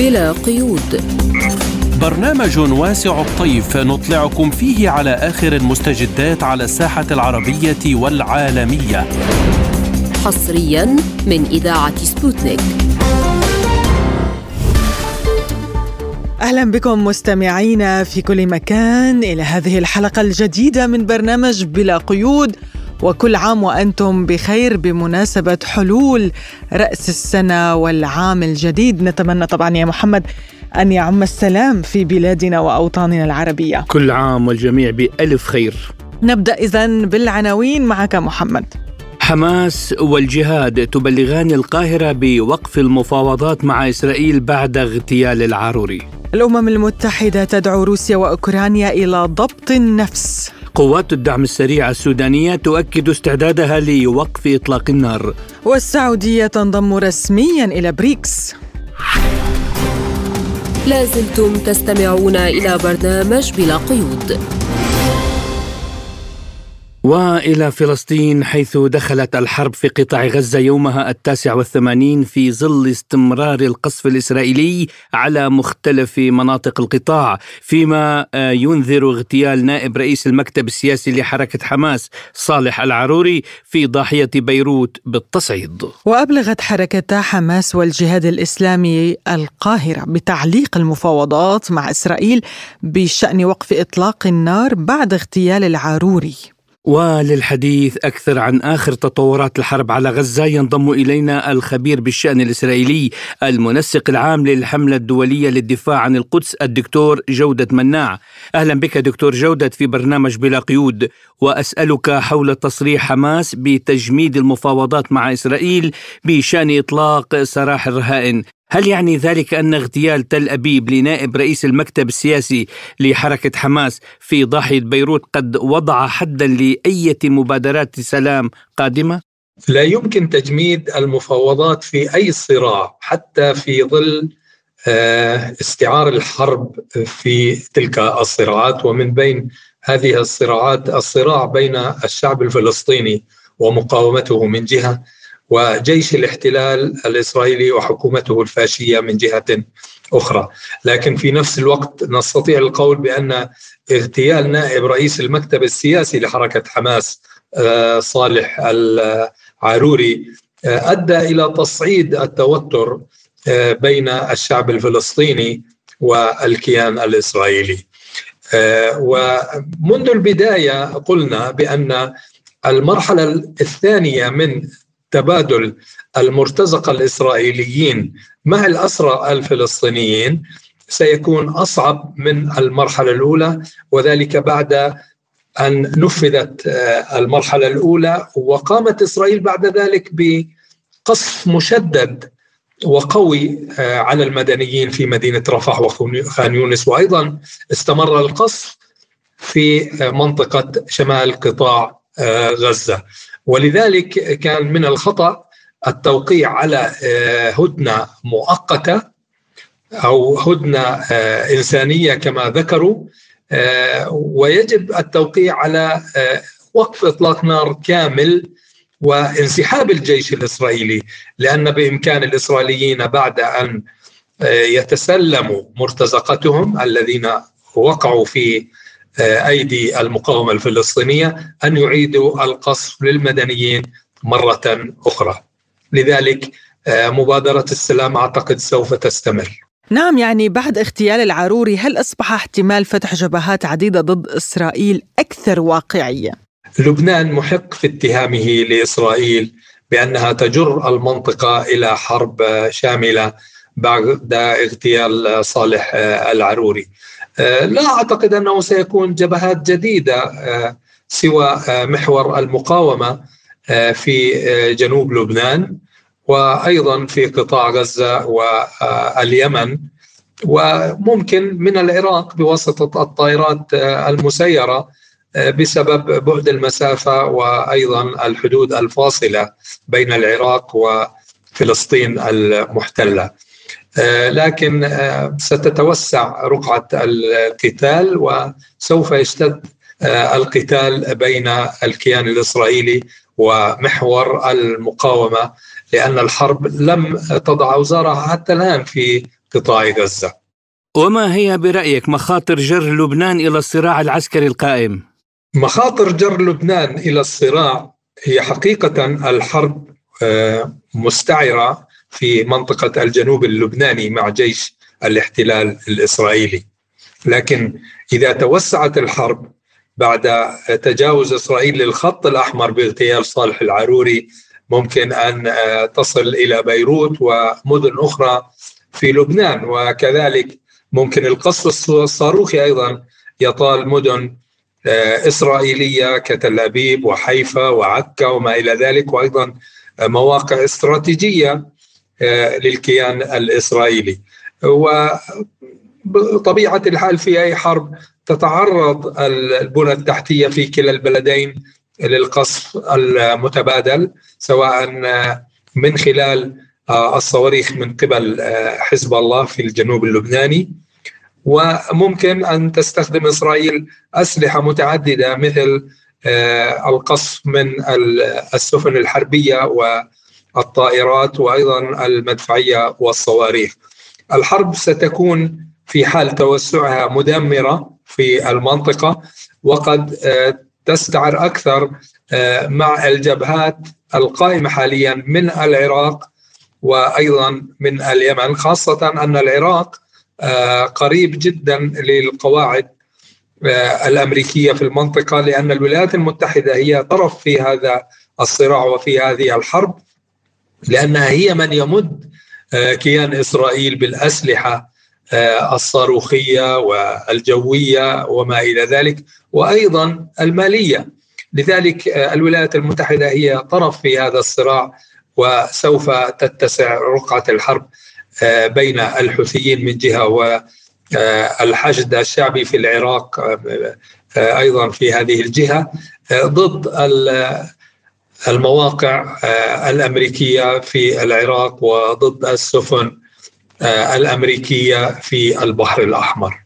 بلا قيود. برنامج واسع الطيف نطلعكم فيه على آخر المستجدات على الساحة العربية والعالمية. حصريا من إذاعة سبوتنيك. أهلا بكم مستمعينا في كل مكان إلى هذه الحلقة الجديدة من برنامج بلا قيود. وكل عام وأنتم بخير بمناسبة حلول رأس السنة والعام الجديد. نتمنى طبعا يا محمد أن يعم السلام في بلادنا وأوطاننا العربية. كل عام والجميع بألف خير. نبدأ اذا بالعناوين معك محمد. حماس والجهاد تبلغان القاهرة بوقف المفاوضات مع إسرائيل بعد اغتيال العاروري الأمم المتحدة تدعو روسيا وأوكرانيا إلى ضبط النفس. قوات الدعم السريع السودانية تؤكد استعدادها لوقف إطلاق النار. والسعودية تنضم رسميا إلى بريكس. لازلتم تستمعون إلى برنامج بلا قيود. وإلى فلسطين حيث دخلت الحرب في قطاع غزة يومها التاسع والثمانين في ظل استمرار القصف الإسرائيلي على مختلف مناطق القطاع فيما آه، ينذر اغتيال نائب رئيس المكتب السياسي لحركة حماس صالح العروري في ضاحية بيروت بالتصعيد. وأبلغت حركتا حماس والجهاد الإسلامي القاهرة بتعليق المفاوضات مع إسرائيل بشأن وقف إطلاق النار بعد اغتيال العروري. وللحديث أكثر عن آخر تطورات الحرب على غزة ينضم إلينا الخبير بالشأن الإسرائيلي المنسق العام للحملة الدولية للدفاع عن القدس الدكتور جودة مناع. أهلا بك دكتور جودة في برنامج بلا قيود. وأسألك حول تصريح حماس بتجميد المفاوضات مع إسرائيل بشأن إطلاق سراح الرهائن. هل يعني ذلك أن اغتيال تل أبيب لنائب رئيس المكتب السياسي لحركة حماس في ضاحية بيروت قد وضع حدا لأية مبادرات سلام قادمة؟ لا يمكن تجميد المفاوضات في أي صراع حتى في ظل آه، استعار الحرب في تلك الصراعات ومن بين هذه الصراعات الصراع بين الشعب الفلسطيني ومقاومته من جهة وجيش الاحتلال الإسرائيلي وحكومته الفاشية من جهة أخرى، لكن في نفس الوقت نستطيع القول بأن اغتيال نائب رئيس المكتب السياسي لحركة حماس آه، صالح العاروري آه، أدى إلى تصعيد التوتر آه، بين الشعب الفلسطيني والكيان الإسرائيلي. ومنذ البداية قلنا بأن المرحلة الثانية من تبادل المرتزقة الإسرائيليين مع الأسرى الفلسطينيين سيكون أصعب من المرحلة الأولى وذلك بعد أن نفذت آه، المرحلة الأولى وقامت إسرائيل بعد ذلك بقصف مشدد وقوي آه، على المدنيين في مدينة رفح وخان يونس. وأيضا استمر القصف في آه، منطقة شمال قطاع غزة. ولذلك كان من الخطأ التوقيع على آه، هدنة مؤقتة أو هدنة آه، إنسانية كما ذكروا آه، ويجب التوقيع على وقف إطلاق نار كامل وانسحاب الجيش الإسرائيلي لأن بإمكان الإسرائيليين بعد أن يتسلموا مرتزقتهم الذين وقعوا في أيدي المقاومة الفلسطينية أن يعيدوا القصف للمدنيين مرة أخرى. لذلك آه، مبادرة السلام أعتقد سوف تستمر. نعم يعني بعد اغتيال العروري هل أصبح احتمال فتح جبهات عديدة ضد إسرائيل أكثر واقعية؟ لبنان محق في اتهامه لإسرائيل بأنها تجر المنطقة إلى حرب شاملة بعد اغتيال صالح العروري. آه، لا أعتقد أنه سيكون جبهات جديدة آه، سوى آه، محور المقاومة في جنوب لبنان وأيضا في قطاع غزة واليمن وممكن من العراق بواسطة الطائرات المسيرة بسبب بعد المسافة وأيضا الحدود الفاصلة بين العراق وفلسطين المحتلة. آه، لكن آه، ستتوسع رقعة القتال وسوف يشتد آه، القتال بين الكيان الإسرائيلي ومحور المقاومة لأن الحرب لم تضع أوزارها حتى الآن في قطاع غزة وما هي برأيك مخاطر جر لبنان إلى الصراع العسكري القائم؟ مخاطر جر لبنان إلى الصراع هي حقيقة الحرب مستعرة في منطقة الجنوب اللبناني مع جيش الاحتلال الإسرائيلي. لكن إذا توسعت الحرب بعد تجاوز إسرائيل للخط الأحمر باغتيال صالح العروري ممكن أن آه، تصل إلى بيروت ومدن أخرى في لبنان. وكذلك ممكن القصف الصاروخي أيضا يطال مدن آه، إسرائيلية كتل أبيب وحيفا وعكا وما إلى ذلك وأيضا مواقع استراتيجية آه، للكيان الإسرائيلي. وبطبيعة الحال في أي حرب تتعرض البنى التحتية في كلا البلدين للقصف المتبادل سواء من خلال آه، الصواريخ من قبل حزب الله في الجنوب اللبناني. وممكن أن تستخدم إسرائيل أسلحة متعددة مثل آه، القصف من السفن الحربية والطائرات وأيضا المدفعية والصواريخ. الحرب ستكون في حال توسعها مدمرة في المنطقة وقد آه، تستعر أكثر آه، مع الجبهات القائمة حاليا من العراق وأيضا من اليمن خاصة أن العراق آه، قريب جدا للقواعد الأمريكية في المنطقة لأن الولايات المتحدة هي طرف في هذا الصراع وفي هذه الحرب لانها هي من يمد آه، كيان إسرائيل بالأسلحة الصاروخية والجوية وما إلى ذلك وأيضا المالية. لذلك الولايات المتحدة هي طرف في هذا الصراع وسوف تتسع رقعة الحرب آه، بين الحوثيين من جهة والحشد الشعبي في العراق آه، أيضا في هذه الجهة آه، ضد المواقع الأمريكية في العراق وضد السفن الأمريكية في البحر الأحمر.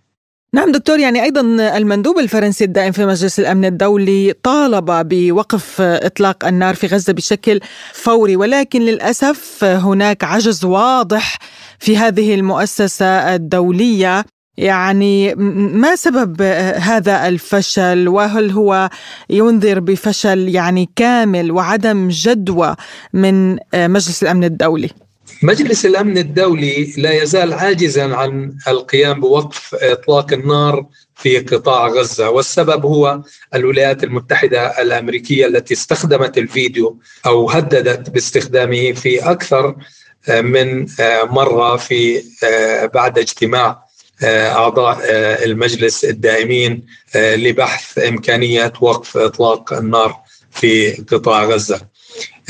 نعم دكتور يعني أيضا المندوب الفرنسي الدائم في مجلس الأمن الدولي طالب بوقف إطلاق النار في غزة بشكل فوري ولكن للأسف هناك عجز واضح في هذه المؤسسة الدولية يعني ما سبب هذا الفشل؟ وهل هو ينذر بفشل يعني كامل وعدم جدوى من مجلس الأمن الدولي؟ مجلس الأمن الدولي لا يزال عاجزا عن القيام بوقف إطلاق النار في قطاع غزة والسبب هو الولايات المتحدة الأمريكية التي استخدمت الفيديو أو هددت باستخدامه في أكثر من مرة في بعد اجتماع أعضاء المجلس الدائمين لبحث امكانيه وقف إطلاق النار في قطاع غزة.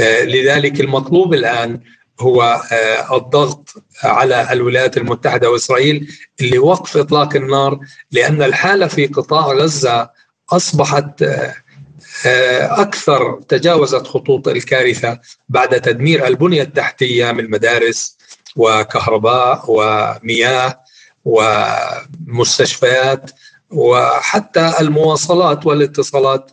لذلك المطلوب الآن هو آه، الضغط على الولايات المتحدة وإسرائيل لوقف إطلاق النار لأن الحالة في قطاع غزة أصبحت آه، آه، أكثر تجاوزت خطوط الكارثة بعد تدمير البنية التحتية من مدارس وكهرباء ومياه ومستشفيات وحتى المواصلات والاتصالات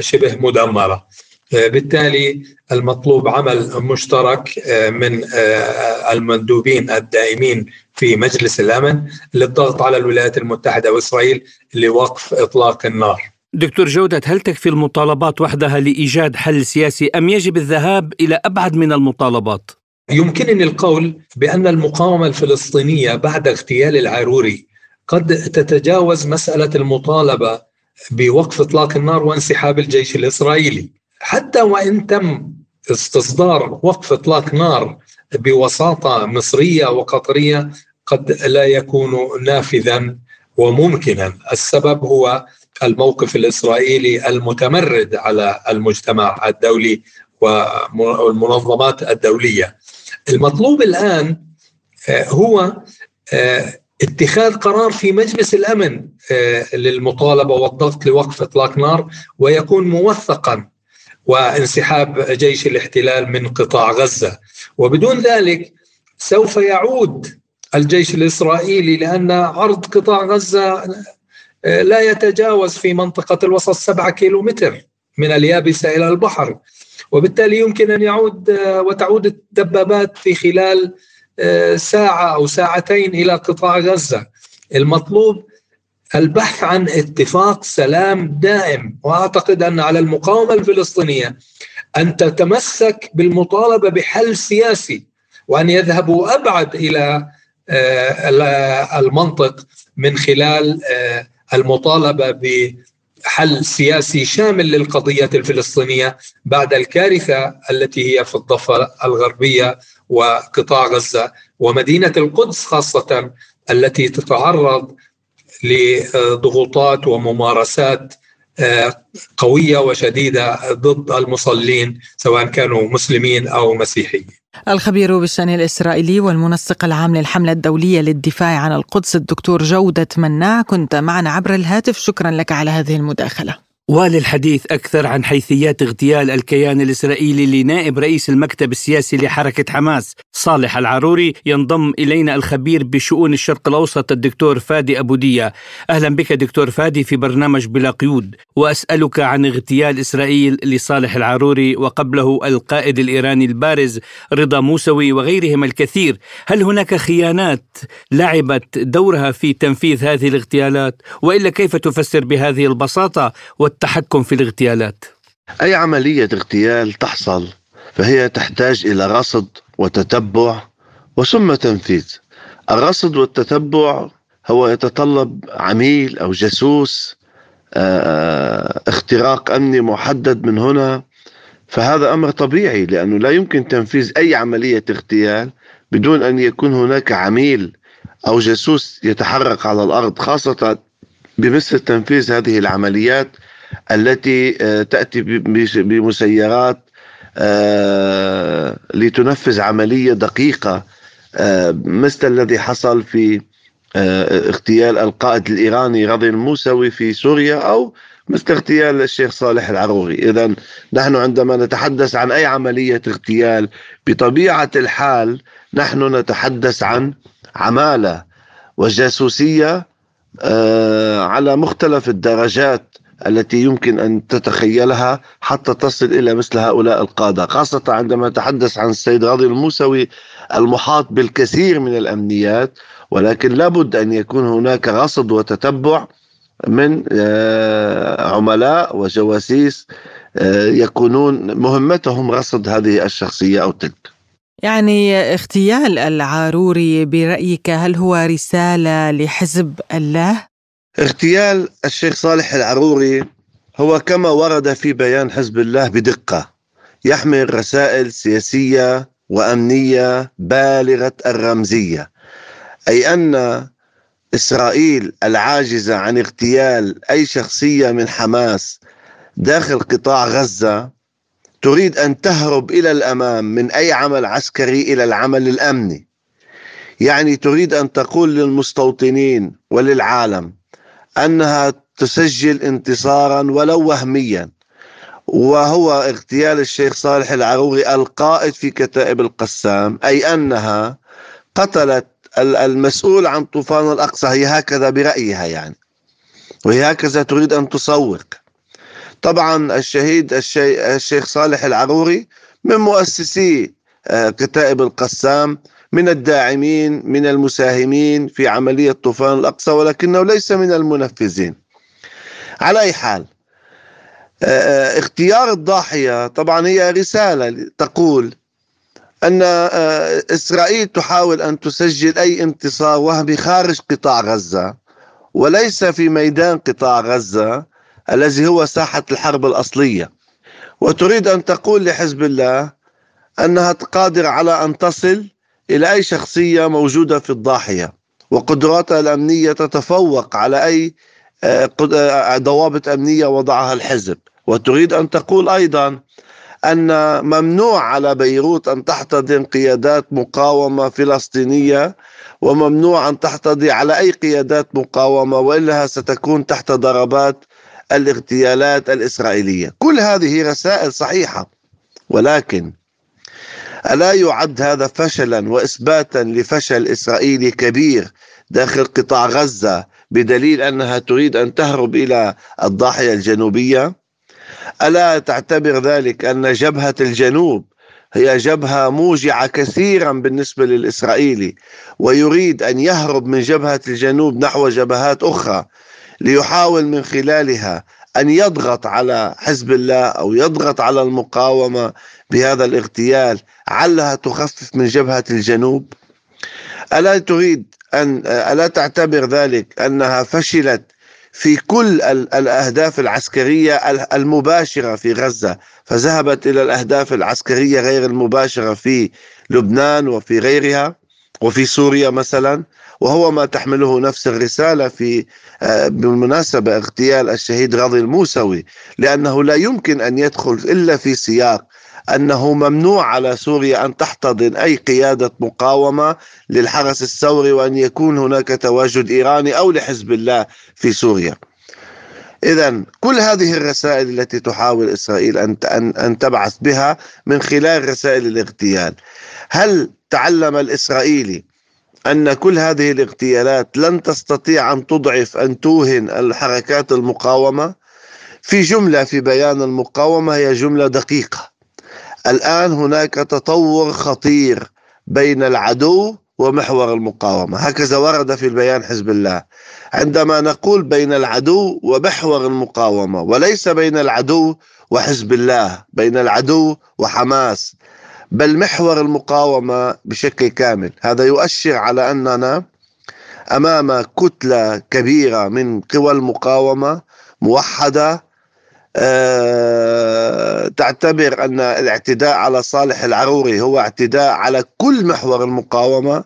شبه مدمرة بالتالي المطلوب عمل مشترك آه، من آه، المندوبين الدائمين في مجلس الأمن للضغط على الولايات المتحدة وإسرائيل لوقف إطلاق النار. دكتور جودة هل تكفي المطالبات وحدها لإيجاد حل سياسي أم يجب الذهاب إلى أبعد من المطالبات؟ يمكنني القول بأن المقاومة الفلسطينية بعد اغتيال العاروري قد تتجاوز مسألة المطالبة بوقف إطلاق النار وانسحاب الجيش الإسرائيلي. حتى وإن تم استصدار وقف إطلاق نار بوساطة مصرية وقطرية قد لا يكون نافذا وممكنا، السبب هو الموقف الإسرائيلي المتمرد على المجتمع الدولي والمنظمات الدولية. المطلوب الآن آه، هو آه، اتخاذ قرار في مجلس الأمن آه، للمطالبة والضغط لوقف إطلاق نار ويكون موثقا وانسحاب جيش الاحتلال من قطاع غزة. وبدون ذلك سوف يعود الجيش الإسرائيلي لأن عرض قطاع غزة لا يتجاوز في منطقة الوسط سبعة كيلومتر من اليابسة إلى البحر. وبالتالي يمكن أن يعود وتعود الدبابات في خلال ساعة أو ساعتين إلى قطاع غزة. المطلوب البحث عن اتفاق سلام دائم وأعتقد أن على المقاومة الفلسطينية أن تتمسك بالمطالبة بحل سياسي وأن يذهبوا أبعد إلى آه، المنطق من خلال آه، المطالبة بحل سياسي شامل للقضية الفلسطينية بعد الكارثة التي هي في الضفة الغربية وقطاع غزة ومدينة القدس خاصة التي تتعرض لضغوطات وممارسات آه، قوية وشديدة ضد المصلين سواء كانوا مسلمين أو مسيحيين. الخبير بالشأن الإسرائيلي والمنسق العام للحملة الدولية للدفاع عن القدس الدكتور جودة مناع كنت معنا عبر الهاتف شكرا لك على هذه المداخلة. وللحديث أكثر عن حيثيات اغتيال الكيان الإسرائيلي لنائب رئيس المكتب السياسي لحركة حماس. صالح العروري ينضم إلينا الخبير بشؤون الشرق الأوسط الدكتور فادي أبو دية. أهلا بك دكتور فادي في برنامج بلا قيود. وأسألك عن اغتيال إسرائيل لصالح العروري وقبله القائد الإيراني البارز رضا موسوي وغيرهم الكثير. هل هناك خيانات لعبت دورها في تنفيذ هذه الاغتيالات؟ وإلا كيف تفسر بهذه البساطة والتحكم في الاغتيالات؟ أي عملية اغتيال تحصل فهي تحتاج إلى رصد وتتبع وثم تنفيذ. الرصد والتتبع هو يتطلب عميل أو جاسوس آه، اختراق أمني محدد من هنا. فهذا أمر طبيعي لأنه لا يمكن تنفيذ أي عملية اغتيال بدون أن يكون هناك عميل أو جاسوس يتحرك على الأرض خاصة بمثل تنفيذ هذه العمليات التي آه، تأتي بمسيرات آه، لتنفذ عملية دقيقة. آه، مثل الذي حصل في اغتيال القائد الإيراني رضي الموسوي في سوريا أو مثل اغتيال الشيخ صالح العروري إذا نحن عندما نتحدث عن أي عملية اغتيال بطبيعة الحال نحن نتحدث عن عمالة وجاسوسية على مختلف الدرجات. التي يمكن أن تتخيلها حتى تصل إلى مثل هؤلاء القادة خاصة عندما نتحدث عن السيد راضي الموسوي المحاط بالكثير من الأمنيات ولكن لابد أن يكون هناك رصد وتتبع من آه، عملاء وجواسيس آه، يكونون مهمتهم رصد هذه الشخصية أو تلك يعني اغتيال العاروري برأيك هل هو رسالة لحزب الله؟ اغتيال الشيخ صالح العروري هو كما ورد في بيان حزب الله بدقة يحمل رسائل سياسية وأمنية بالغة الرمزية. أي أن إسرائيل العاجزة عن اغتيال أي شخصية من حماس داخل قطاع غزة تريد أن تهرب إلى الأمام من أي عمل عسكري إلى العمل الأمني. يعني تريد أن تقول للمستوطنين وللعالم أنها تسجل انتصارا ولو وهميا. وهو اغتيال الشيخ صالح العروري القائد في كتائب القسام أي أنها قتلت المسؤول عن طوفان الأقصى. هي هكذا برأيها يعني. وهي هكذا تريد أن تسوق. طبعا الشهيد الشيخ صالح العروري من مؤسسي آه، كتائب القسام من الداعمين من المساهمين في عملية طوفان الأقصى ولكنه ليس من المنفذين. على أي حال آه، آه، اختيار الضاحية طبعا هي رسالة تقول أن آه، إسرائيل تحاول أن تسجل أي انتصار وهمي خارج قطاع غزة وليس في ميدان قطاع غزة الذي هو ساحة الحرب الأصلية. وتريد أن تقول لحزب الله أنها قادرة على أن تصل إلى أي شخصية موجودة في الضاحية وقدراتها الأمنية تتفوق على أي آه، آه، ضوابط أمنية وضعها الحزب. وتريد أن تقول أيضا أن ممنوع على بيروت أن تحتضن قيادات مقاومة فلسطينية وممنوع أن تحتضي على أي قيادات مقاومة وإلا ستكون تحت ضربات الاغتيالات الإسرائيلية. كل هذه رسائل صحيحة ولكن ألا يعد هذا فشلا وإثباتا لفشل إسرائيلي كبير داخل قطاع غزة بدليل أنها تريد أن تهرب إلى الضاحية الجنوبية؟ ألا تعتبر ذلك أن جبهة الجنوب هي جبهة موجعة كثيرا بالنسبة للإسرائيلي ويريد أن يهرب من جبهة الجنوب نحو جبهات أخرى ليحاول من خلالها أن يضغط على حزب الله أو يضغط على المقاومة بهذا الاغتيال علها تخفف من جبهة الجنوب؟ ألا تريد أن ألا تعتبر ذلك أنها فشلت في كل الأهداف العسكرية المباشرة في غزة فذهبت إلى الأهداف العسكرية غير المباشرة في لبنان وفي غيرها وفي سوريا مثلا؟ وهو ما تحمله نفس الرسالة في آه، بالمناسبة اغتيال الشهيد غاضي الموسوي لأنه لا يمكن أن يدخل إلا في سياق أنه ممنوع على سوريا أن تحتضن أي قيادة مقاومة للحرس الثوري وأن يكون هناك تواجد إيراني أو لحزب الله في سوريا. إذا كل هذه الرسائل التي تحاول إسرائيل أن أن تبعث بها من خلال رسائل الاغتيال هل تعلم الإسرائيلي أن كل هذه الاغتيالات لن تستطيع أن تضعف أن توهن الحركات المقاومة. في جملة في بيان المقاومة هي جملة دقيقة. الآن هناك تطور خطير بين العدو ومحور المقاومة. هكذا ورد في البيان حزب الله. عندما نقول بين العدو ومحور المقاومة وليس بين العدو وحزب الله بين العدو وحماس. بل محور المقاومة بشكل كامل. هذا يؤشر على أننا أمام كتلة كبيرة من قوى المقاومة موحدة أه تعتبر أن الاعتداء على صالح العروري هو اعتداء على كل محور المقاومة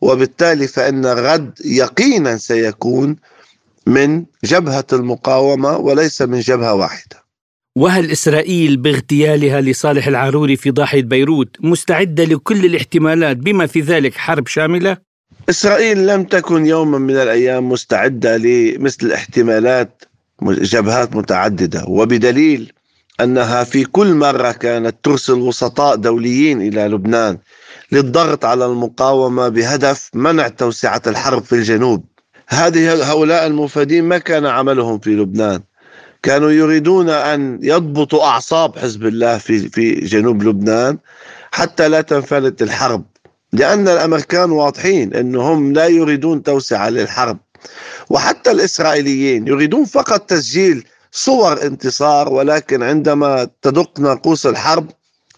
وبالتالي فإن الرد يقينا سيكون من جبهة المقاومة وليس من جبهة واحدة. وهل إسرائيل باغتيالها لصالح العروري في ضاحية بيروت مستعدة لكل الاحتمالات بما في ذلك حرب شاملة؟ إسرائيل لم تكن يوما من الأيام مستعدة لمثل الاحتمالات جبهات متعددة وبدليل أنها في كل مرة كانت ترسل وسطاء دوليين إلى لبنان للضغط على المقاومة بهدف منع توسعة الحرب في الجنوب هذه هؤلاء المفادين ما كان عملهم في لبنان كانوا يريدون أن يضبطوا أعصاب حزب الله في, في جنوب لبنان حتى لا تنفلت الحرب لأن الأمريكان واضحين أنهم لا يريدون توسعة للحرب. وحتى الإسرائيليين يريدون فقط تسجيل صور انتصار ولكن عندما تدق ناقوس الحرب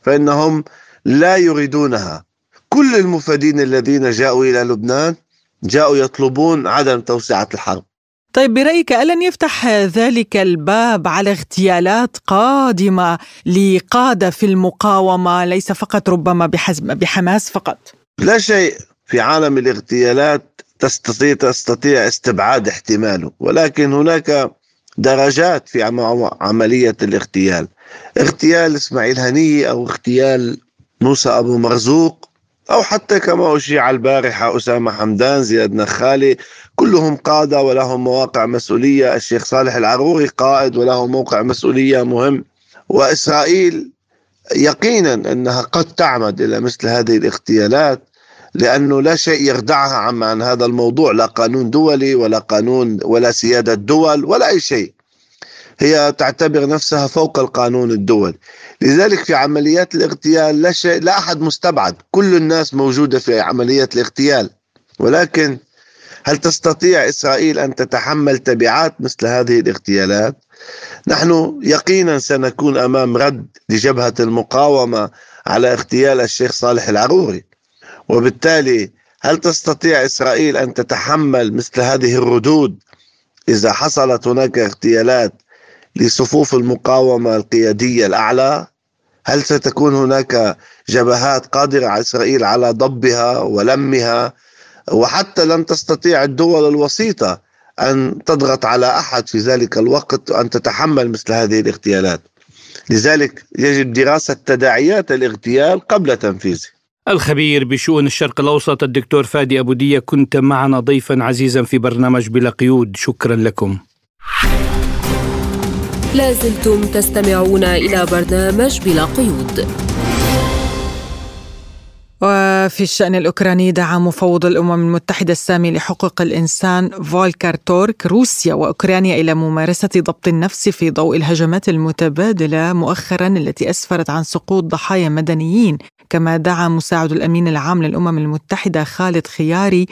فإنهم لا يريدونها. كل المفادين الذين جاءوا إلى لبنان جاءوا يطلبون عدم توسعة الحرب. طيب برأيك ألن يفتح ذلك الباب على اغتيالات قادمة لقادة في المقاومة؟ ليس فقط ربما بحماس فقط. لا شيء في عالم الاغتيالات تستطيع تستطيع استبعاد احتماله ولكن هناك درجات في عملية الاغتيال. اغتيال إسماعيل هنية أو اغتيال موسى أبو مرزوق أو حتى كما أشيع البارحة أسامة حمدان زياد نخالي كلهم قادة ولهم مواقع مسؤولية. الشيخ صالح العروري قائد وله موقع مسؤولية مهم. وإسرائيل يقينا أنها قد تعمد إلى مثل هذه الاغتيالات لأنه لا شيء يردعها عن هذا الموضوع لا قانون دولي ولا قانون ولا سيادة دول ولا أي شيء. هي تعتبر نفسها فوق القانون الدولي. لذلك في عمليات الاغتيال لا شيء لا أحد مستبعد. كل الناس موجودة في عمليات الاغتيال. ولكن هل تستطيع إسرائيل أن تتحمل تبعات مثل هذه الاغتيالات؟ نحن يقينا سنكون أمام رد لجبهة المقاومة على اغتيال الشيخ صالح العروري وبالتالي هل تستطيع إسرائيل أن تتحمل مثل هذه الردود إذا حصلت هناك اغتيالات لصفوف المقاومة القيادية الأعلى هل ستكون هناك جبهات قادرة على إسرائيل على ضبها ولمها وحتى لن تستطيع الدول الوسيطة أن تضغط على أحد في ذلك الوقت أن تتحمل مثل هذه الاغتيالات. لذلك يجب دراسة تداعيات الاغتيال قبل تنفيذه. الخبير بشؤون الشرق الأوسط الدكتور فادي أبو دية كنت معنا ضيفا عزيزا في برنامج بلا قيود. شكرا لكم. لازلتم زلتم تستمعون إلى برنامج بلا قيود. وفي الشأن الأوكراني دعا مفوض الأمم المتحدة السامي لحقوق الإنسان فولكر تورك روسيا وأوكرانيا إلى ممارسة ضبط النفس في ضوء الهجمات المتبادلة مؤخرا التي أسفرت عن سقوط ضحايا مدنيين. كما دعا مساعد الأمين العام للأمم المتحدة خالد خياري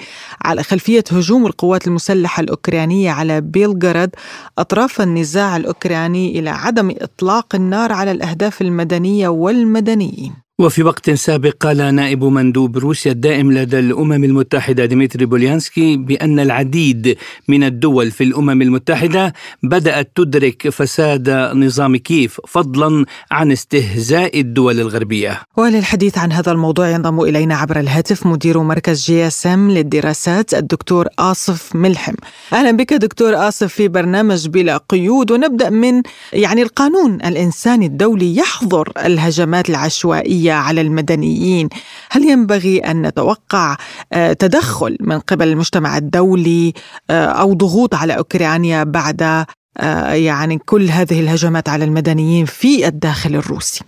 على خلفية هجوم القوات المسلحة الأوكرانية على بيلغراد أطراف النزاع الأوكراني إلى عدم إطلاق النار على الأهداف المدنية والمدنيين. وفي وقت سابق قال نائب مندوب روسيا الدائم لدى الأمم المتحدة ديمتري بوليانسكي بأن العديد من الدول في الأمم المتحدة بدأت تدرك فساد نظام كييف فضلا عن استهزاء الدول الغربية. وللحديث عن هذا الموضوع ينضم إلينا عبر الهاتف مدير مركز GSM للدراسات الدكتور آصف ملحم. أهلا بك دكتور آصف في برنامج بلا قيود ونبدأ من يعني القانون الإنساني الدولي يحظر الهجمات العشوائية على المدنيين. هل ينبغي أن نتوقع آه، تدخل من قبل المجتمع الدولي آه، أو ضغوط على أوكرانيا بعد آه، يعني كل هذه الهجمات على المدنيين في الداخل الروسي؟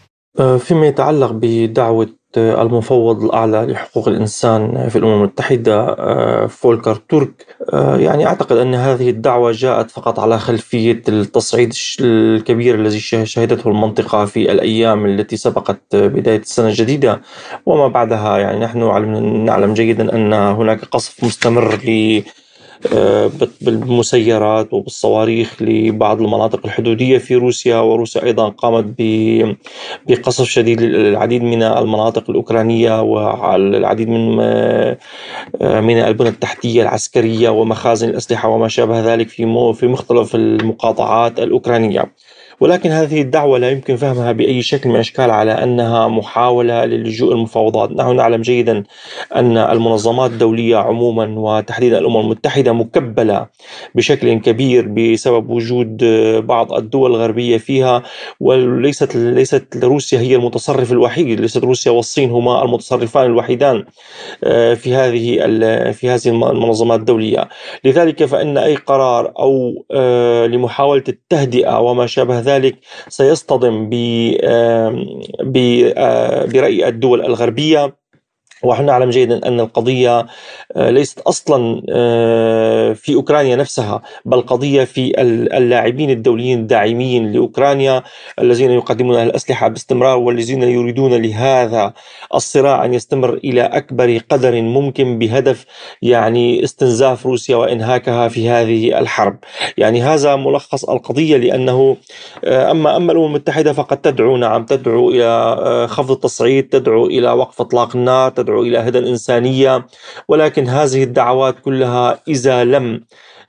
فيما يتعلق بدعوة المفوض الأعلى لحقوق الإنسان في الأمم المتحدة آه، فولكر تورك. آه، يعني أعتقد أن هذه الدعوة جاءت فقط على خلفية التصعيد الكبير الذي شهدته المنطقة في الأيام التي سبقت بداية السنة الجديدة. وما بعدها يعني نحن نعلم جيدا أن هناك قصف مستمر ل آه، بالمسيرات وبالصواريخ لبعض المناطق الحدودية في روسيا وروسيا أيضا قامت بقصف شديد للعديد من المناطق الأوكرانية والعديد من آه، من البنى التحتية العسكرية ومخازن الأسلحة وما شابه ذلك في في مختلف المقاطعات الأوكرانية. ولكن هذه الدعوة لا يمكن فهمها بأي شكل من الأشكال على أنها محاولة للجوء المفاوضات. نحن نعلم جيدا أن المنظمات الدولية عموما وتحديدا الأمم المتحدة مكبلة بشكل كبير بسبب وجود بعض الدول الغربية فيها وليست ليست روسيا هي المتصرف الوحيد ليست روسيا والصين هما المتصرفان الوحيدان آه، في هذه في هذه المنظمات الدولية. لذلك فإن أي قرار أو آه، لمحاولة التهدئة وما شابه ذلك ذلك سيصطدم برأي الدول الغربية. ونحن نعلم جيدا أن القضية آه، ليست أصلا آه، في أوكرانيا نفسها بل قضية في اللاعبين الدوليين الداعمين لأوكرانيا الذين يقدمون الأسلحة باستمرار والذين يريدون لهذا الصراع أن يستمر إلى أكبر قدر ممكن بهدف يعني استنزاف روسيا وإنهاكها في هذه الحرب. يعني هذا ملخص القضية لأنه آه، أما أما الأمم المتحدة فقد تدعو نعم تدعو إلى خفض التصعيد، تدعو إلى وقف إطلاق النار، تدعو تدعو إلى هدى الإنسانية ولكن هذه الدعوات كلها إذا لم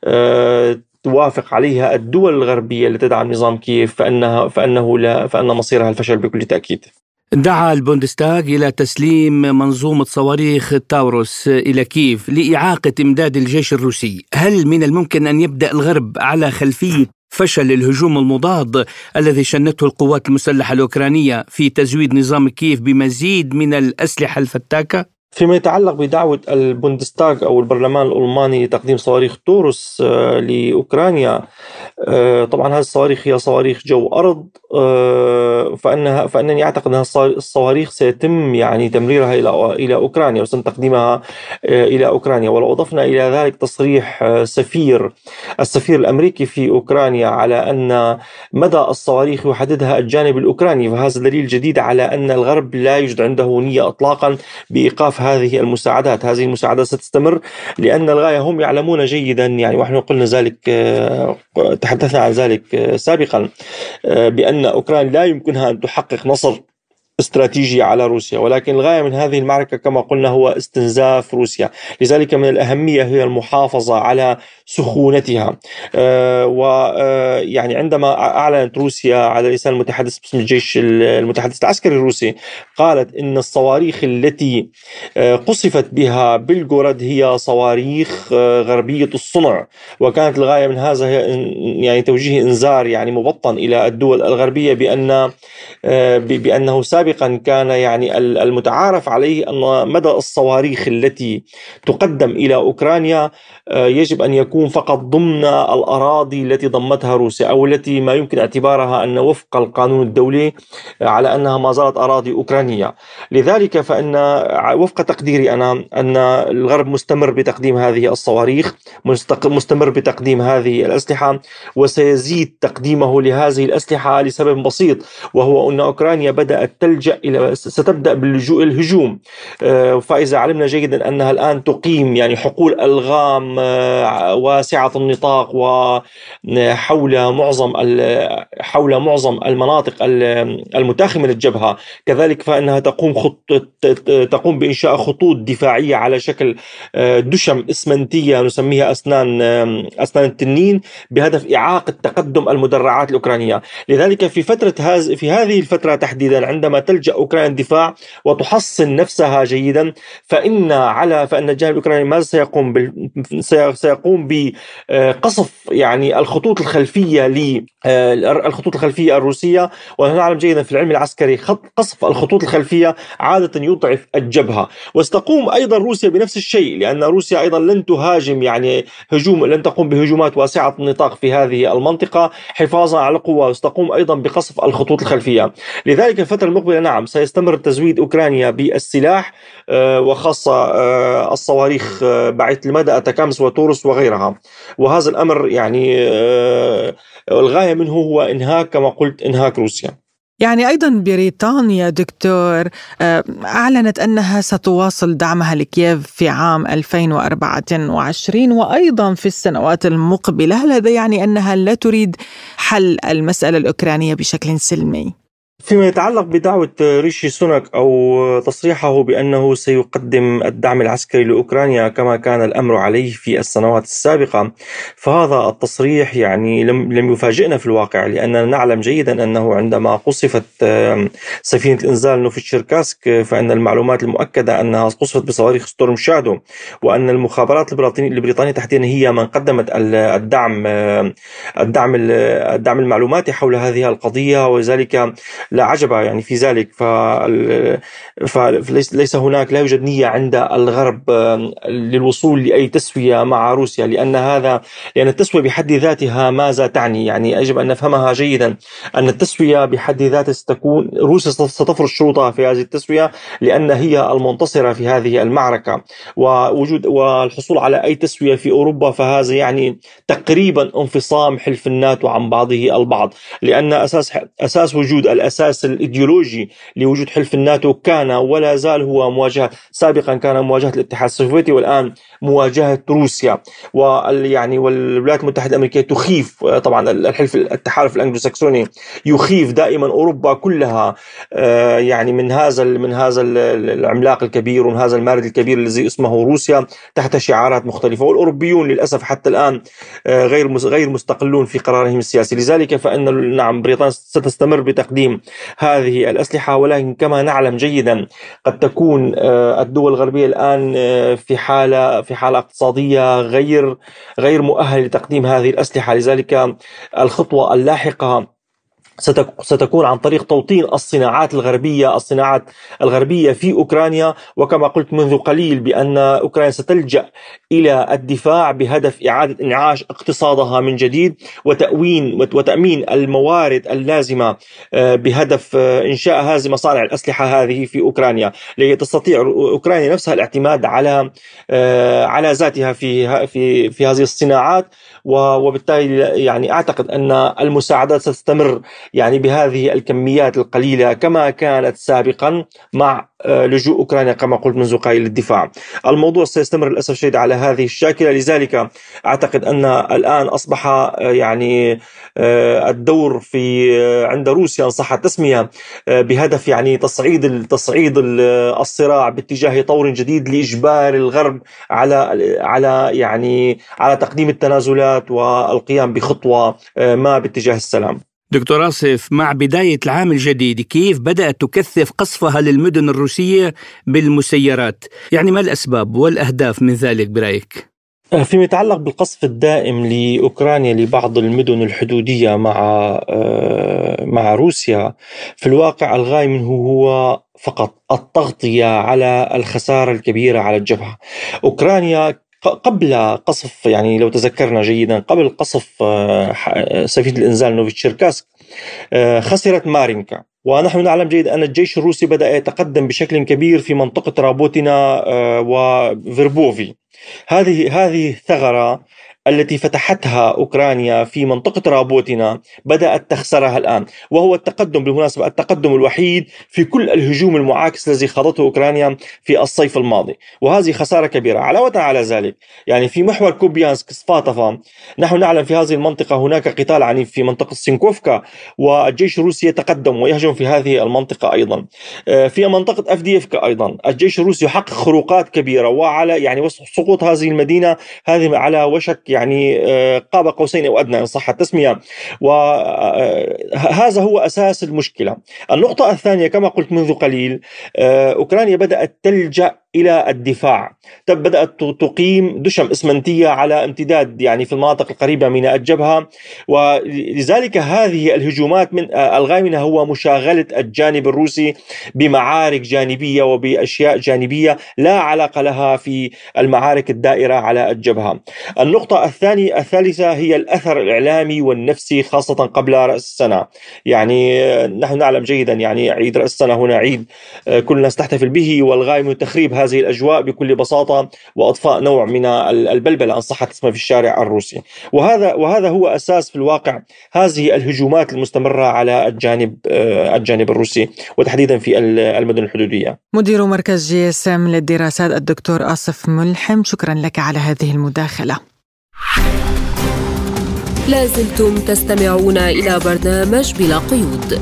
آه، توافق عليها الدول الغربية التي تدعم نظام كييف فإنها فإنه لا فإن مصيرها الفشل بكل تأكيد. دعا البوندستاغ إلى تسليم منظومة صواريخ تاوروس إلى كييف لإعاقة إمداد الجيش الروسي هل من الممكن أن يبدأ الغرب على خلفية فشل الهجوم المضاد الذي شنته القوات المسلحة الأوكرانية في تزويد نظام كييف بمزيد من الأسلحة الفتاكة؟ فيما يتعلق بدعوة البوندستاغ أو البرلمان الألماني لتقديم صواريخ توروس آه، لأوكرانيا. آه، طبعا هذه الصواريخ هي صواريخ جو أرض آه، فانها فإنني أعتقد ان الصواريخ سيتم يعني تمريرها إلى إلى أوكرانيا وسيتم تقديمها إلى أوكرانيا. ولو أضفنا إلى ذلك تصريح سفير السفير الأمريكي في أوكرانيا على أن مدى الصواريخ يحددها الجانب الأوكراني فهذا دليل جديد على أن الغرب لا يوجد عنده نية اطلاقا هذه المساعدات، هذه المساعدات ستستمر لأن الغاية هم يعلمون جيدا يعني ونحن قلنا ذلك تحدثنا عن ذلك سابقا بأن أن أوكرانيا لا يمكنها أن تحقق نصر استراتيجي على روسيا ولكن الغاية من هذه المعركة كما قلنا هو استنزاف روسيا. لذلك من الأهمية هي المحافظة على سخونتها. آه ويعني آه عندما أعلنت روسيا على لسان المتحدث باسم الجيش المتحدث العسكري الروسي قالت إن الصواريخ التي آه قصفت بها بلغوراد هي صواريخ غربية الصنع. وكانت الغاية من هذا هي يعني توجيه إنذار يعني مبطن إلى الدول الغربية بأن بأنه سابقا سابقا كان يعني المتعارف عليه أن مدى الصواريخ التي تقدم إلى أوكرانيا آه، يجب أن يكون فقط ضمن الأراضي التي ضمتها روسيا أو التي ما يمكن اعتبارها أن وفق القانون الدولي على أنها ما زالت أراضي أوكرانية. لذلك فإن وفق تقديري أنا أن الغرب مستمر بتقديم هذه الصواريخ مستمر بتقديم هذه الأسلحة وسيزيد تقديمه لهذه الأسلحة لسبب بسيط وهو أن أوكرانيا بدأت تلجأ إلى ستبدأ باللجوء الهجوم. آه، فإذا علمنا جيدا أنها الآن تقيم يعني حقول ألغام آه، واسعة النطاق وحول معظم حول معظم المناطق المتاخمة للجبهة. كذلك فإنها تقوم خط تقوم بإنشاء خطوط دفاعية على شكل آه، دشم إسمنتية نسميها أسنان أسنان التنين بهدف إعاقة تقدم المدرعات الأوكرانية. لذلك في فترة هذه في هذه الفترة تحديدا عندما تلجأ أوكرانيا الدفاع وتحصن نفسها جيدا فإن على فإن الجانب الأوكراني ماذا سيقوم بال... سيقوم بقصف يعني الخطوط الخلفية ل آه، الخطوط الخلفية الروسية. ونحن نعلم جيدا في العلم العسكري قصف الخطوط الخلفية عادة يضعف الجبهة. وستقوم أيضا روسيا بنفس الشيء لأن روسيا أيضا لن تهاجم يعني هجوم لن تقوم بهجومات واسعة النطاق في هذه المنطقة. حفاظا على القوة وستقوم أيضا بقصف الخطوط الخلفية. لذلك الفترة المقبلة نعم سيستمر تزويد أوكرانيا بالسلاح آه، وخاصة آه، الصواريخ بعيدة المدى أتاكامس وتورس وغيرها وهذا الأمر يعني الغاية منه هو إنهاك كما قلت إنهاك روسيا يعني أيضا بريطانيا دكتور آه، أعلنت أنها ستواصل دعمها لكييف في عام 2024 وأيضا في السنوات المقبلة، هل هذا يعني أنها لا تريد حل المسألة الأوكرانية بشكل سلمي؟ فيما يتعلق بدعوة ريشي سوناك أو تصريحه بأنه سيقدم الدعم العسكري لأوكرانيا كما كان الأمر عليه في السنوات السابقة فهذا التصريح يعني لم, لم يفاجئنا في الواقع لأننا نعلم جيدا أنه عندما قصفت سفينة الإنزال نوفيتشيركاسك فإن المعلومات المؤكدة أنها قصفت بصواريخ ستورم شادو وأن المخابرات البريطانية تحديدا هي من قدمت الدعم الدعم الدعم المعلوماتي حول هذه القضية ولذلك لا عجب يعني في ذلك. فليس هناك لا يوجد نية عند الغرب للوصول لأي تسوية مع روسيا لأن هذا لأن التسوية بحد ذاتها ماذا تعني؟ يعني يجب أن نفهمها جيدا. أن التسوية بحد ذاتها ستكون روسيا ستفرض شروطها في هذه التسوية لأن هي المنتصرة في هذه المعركة. ووجود والحصول على أي تسوية في أوروبا فهذا يعني تقريبا انفصام حلف الناتو عن بعضه البعض. لأن أساس أساس وجود الأساس الاساس الإيديولوجي لوجود حلف الناتو كان ولا زال هو مواجهه سابقا كان مواجهة الاتحاد السوفيتي والآن مواجهة روسيا. ويعني والولايات المتحدة الأمريكية تخيف طبعا الحلف التحالف الانجلو ساكسوني يخيف دائما أوروبا كلها آه، يعني من هذا من هذا العملاق الكبير ومن هذا المارد الكبير الذي اسمه روسيا تحت شعارات مختلفة. والأوروبيون للأسف حتى الآن آه، غير غير مستقلون في قرارهم السياسي. لذلك فإن نعم بريطانيا ستستمر بتقديم هذه الأسلحة. ولكن كما نعلم جيدا قد تكون آه، الدول الغربية الآن آه، في حالة في حالة اقتصادية غير غير مؤهل لتقديم هذه الأسلحة. لذلك الخطوة اللاحقة ستكون عن طريق توطين الصناعات الغربية الصناعات الغربية في أوكرانيا. وكما قلت منذ قليل بأن أوكرانيا ستلجأ إلى الدفاع بهدف إعادة إنعاش اقتصادها من جديد وتأوين وتأمين الموارد اللازمة آه، بهدف آه، إنشاء هذه مصانع الأسلحة هذه في أوكرانيا. لكي تستطيع أوكرانيا نفسها الاعتماد على آه، على ذاتها في في في هذه الصناعات. وبالتالي يعني أعتقد أن المساعدات ستستمر يعني بهذه الكميات القليلة كما كانت سابقا مع آه، لجوء أوكرانيا كما قلت منذ قليل للدفاع الموضوع سيستمر للأسف الشديد على هذه الشاكلة. لذلك أعتقد أن الآن أصبح آه، يعني آه، الدور في عند روسيا إن صح التسمية بهدف يعني تصعيد تصعيد الصراع باتجاه طور جديد لإجبار الغرب على على يعني على تقديم التنازلات والقيام بخطوة ما باتجاه السلام. دكتور آصف مع بداية العام الجديد كيف بدأت تكثف قصفها للمدن الروسية بالمسيرات يعني ما الأسباب والأهداف من ذلك برأيك؟ آه، فيما يتعلق بالقصف الدائم لأوكرانيا لبعض المدن الحدودية مع آه، مع روسيا في الواقع الغايه منه هو فقط التغطية على الخسارة الكبيرة على الجبهة. أوكرانيا قبل قصف يعني لو تذكرنا جيدا قبل قصف آه، سفينة الإنزال نوفيتشيركاسك خسرت مارينكا. ونحن نعلم جيدا أن الجيش الروسي بدأ يتقدم بشكل كبير في منطقة رابوتنا وفيربوفي. هذه هذه الثغرة التي فتحتها أوكرانيا في منطقة رابوتنا بدأت تخسرها الآن وهو التقدم بالمناسبة التقدم الوحيد في كل الهجوم المعاكس الذي خاضته أوكرانيا في الصيف الماضي وهذه خسارة كبيرة. علاوة على ذلك يعني في محور كوبيانسك سفاتفا نحن نعلم في هذه المنطقة هناك قتال عنيف في منطقة سينكوفكا والجيش الروسي يتقدم ويهجم في هذه المنطقة أيضا. آه، في منطقة افديفكا أيضا الجيش الروسي يحقق خروقات كبيرة وعلى يعني سقوط هذه المدينة هذه على وشك يعني آه، قاب قوسين أو أدنى إن صح التسمية وهذا آه، هو أساس المشكلة. النقطة الثانية كما قلت منذ قليل آه، أوكرانيا بدأت تلجأ إلى الدفاع بدات تقيم دشم إسمنتية على امتداد يعني في المناطق القريبة من الجبهة ولذلك هذه الهجومات من الغايه منها هو مشاغلة الجانب الروسي بمعارك جانبية وبأشياء جانبية لا علاقة لها في المعارك الدائرة على الجبهة. النقطة الثانية الثالثة هي الأثر الإعلامي والنفسي خاصة قبل رأس السنة. يعني نحن نعلم جيدا يعني عيد رأس السنة هنا عيد كل الناس تحتفل به والغاية من تخريب هذه الأجواء بكل بساطة وإضفاء نوع من البلبلة إن صحت التسمية في الشارع الروسي. وهذا وهذا هو أساس في الواقع هذه الهجومات المستمرة على الجانب آه، الجانب الروسي وتحديدا في المدن الحدودية. مدير مركز GSM للدراسات الدكتور آصف ملحم شكرا لك على هذه المداخلة. لازلتم تستمعون إلى برنامج بلا قيود.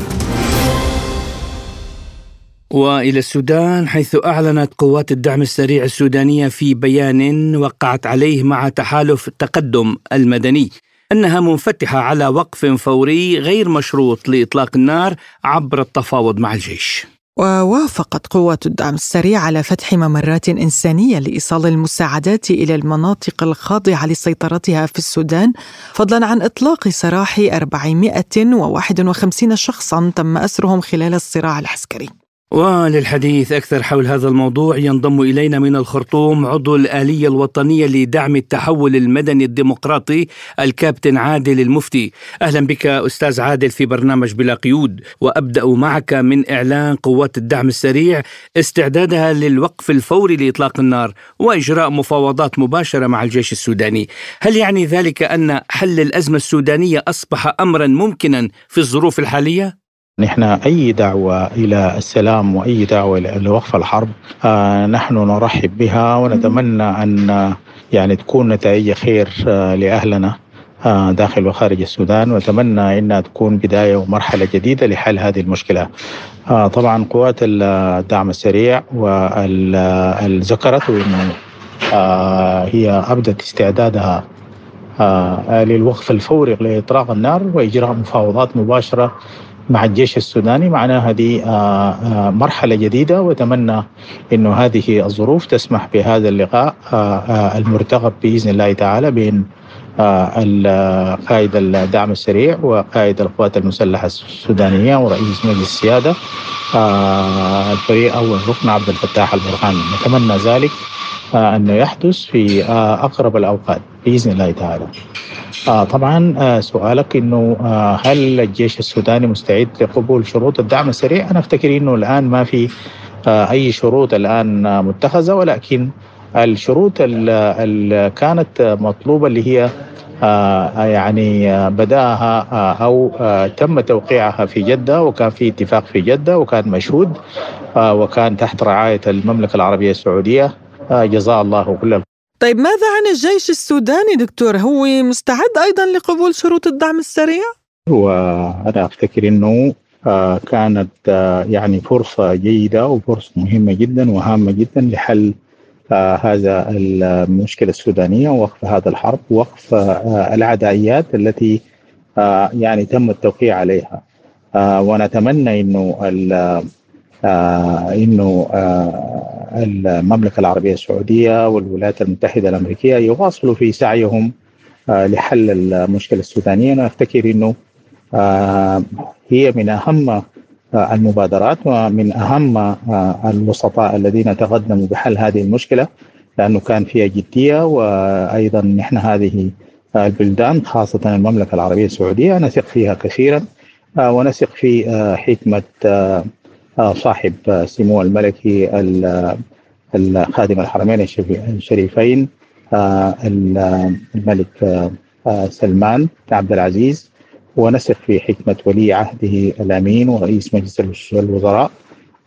وإلى السودان حيث أعلنت قوات الدعم السريع السودانية في بيان وقعت عليه مع تحالف التقدم المدني أنها منفتحة على وقف فوري غير مشروط لإطلاق النار عبر التفاوض مع الجيش. ووافقت قوات الدعم السريع على فتح ممرات إنسانية لإيصال المساعدات إلى المناطق الخاضعة لسيطرتها في السودان فضلا عن إطلاق سراح 451 شخصا تم أسرهم خلال الصراع العسكري وللحديث أكثر حول هذا الموضوع ينضم إلينا من الخرطوم عضو الآلية الوطنية لدعم التحول المدني الديمقراطي الكابتن عادل المفتي أهلا بك أستاذ عادل في برنامج بلا قيود وأبدأ معك من إعلان قوات الدعم السريع استعدادها للوقف الفوري لإطلاق النار وإجراء مفاوضات مباشرة مع الجيش السوداني هل يعني ذلك أن حل الأزمة السودانية أصبح أمرا ممكنا في الظروف الحالية؟ نحن أي دعوة إلى السلام وأي دعوة لوقف الحرب آه نحن نرحب بها ونتمنى أن يعني تكون نتائج خير آه لأهلنا آه داخل وخارج السودان. ونتمنى أنها تكون بداية ومرحلة جديدة لحل هذه المشكلة. آه طبعا قوات الدعم السريع أنه آه هي أبدت استعدادها للوقف الفوري لإطلاق النار وإجراء مفاوضات مباشرة مع الجيش السوداني معناها هذه آه، آه، مرحلة جديدة وأتمنى أنه هذه الظروف تسمح بهذا اللقاء آه، المرتقب بإذن الله تعالى بين قائد الدعم السريع وقائد القوات المسلحة السودانية ورئيس مجلس السيادة الفريق أول ركن عبد الفتاح البرهان نتمنى ذلك أنه يحدث في أقرب الأوقات. بإذن الله تعالى آه طبعا آه سؤالك إنه آه هل الجيش السوداني مستعد لقبول شروط الدعم السريع؟ أنا أفتكر إنه الآن ما في آه أي شروط الآن متخذة ولكن الشروط اللي كانت مطلوبة اللي هي آه يعني بدأها آه أو آه تم توقيعها في جدة وكان في اتفاق في جدة وكان مشهود آه وكان تحت رعاية المملكة العربية السعودية آه جزاه الله كل طيب ماذا عن الجيش السوداني دكتور هو مستعد أيضا لقبول شروط الدعم السريع؟ وأنا أفتكر أنه آه، كانت آه، يعني فرصة جيدة وفرصة مهمة جدا وهامة جدا لحل آه، هذا المشكلة السودانية ووقف هذا الحرب ووقف العدائيات التي يعني تم التوقيع عليها ونتمنى إنه إنه المملكة العربية السعودية والولايات المتحدة الأمريكية يواصلوا في سعيهم لحل المشكلة السودانية. أنا أفتكر أنه هي من أهم المبادرات ومن أهم الوسطاء الذين تقدموا بحل هذه المشكلة لأنه كان فيها جدية. وأيضا نحن هذه البلدان خاصة المملكة العربية السعودية نثق فيها كثيرا. ونثق في حكمة صاحب سمو الملكي الخادم الحرمين الشريفين الملك سلمان بن عبد العزيز. ونثق في حكمة ولي عهده الأمين ورئيس مجلس الوزراء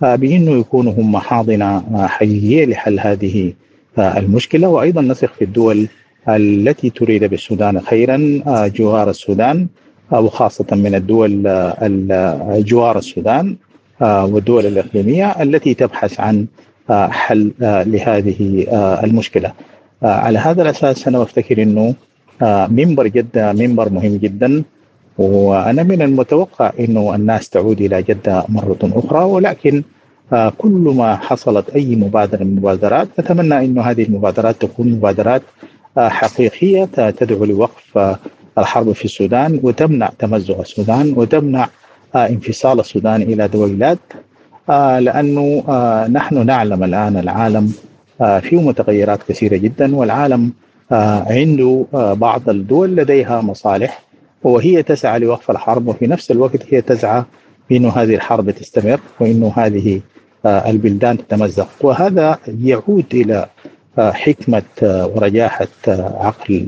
بأنه يكونوا هم حاضنة حقيقية لحل هذه المشكلة. وأيضا نثق في الدول التي تريد بالسودان خيرا جوار السودان وخاصة من الدول جوار السودان. والدول الإقليمية التي تبحث عن حل لهذه المشكلة. على هذا الأساس أنا أفتكر أنه منبر جدة منبر مهم جدا. وأنا من المتوقع أنه الناس تعود إلى جدة مرة أخرى. ولكن كل ما حصلت أي مبادرة من المبادرات نتمنى أن هذه المبادرات تكون مبادرات حقيقية تدعو لوقف الحرب في السودان وتمنع تمزق السودان وتمنع انفصال السودان إلى دويلات لأنه نحن نعلم الآن العالم فيه متغيرات كثيرة جدا والعالم عنده بعض الدول لديها مصالح وهي تسعى لوقف الحرب وفي نفس الوقت هي تسعى بأنه هذه الحرب تستمر وأنه هذه البلدان تتمزق. وهذا يعود إلى حكمة ورجاحة عقل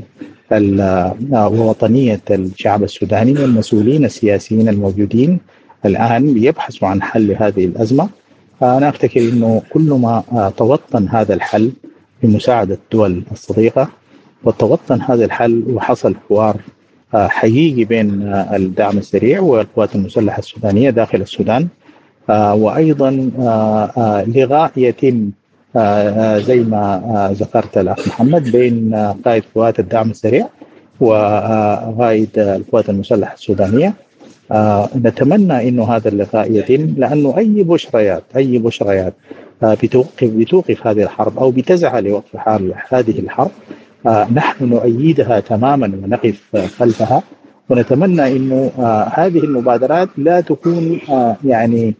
ووطنية الشعب السوداني والمسؤولين السياسيين الموجودين الآن يبحثوا عن حل هذه الأزمة. أنا أفتكر أنه كل ما توطن هذا الحل بمساعدة الدول الصديقة وتوطن هذا الحل وحصل حوار حقيقي بين الدعم السريع والقوات المسلحة السودانية داخل السودان وأيضا لغاء يتم زي ما ذكرت الأخ محمد بين قائد قوات الدعم السريع وقائد القوات المسلحة السودانية. نتمنى إنه هذا اللقاء يتم لأنه أي بشريات أي بشريات بتوقف بتوقف هذه الحرب أو بتسعى لوقف هذه الحرب. نحن نؤيدها تماما ونقف خلفها. ونتمنى إنه هذه المبادرات لا تكون يعني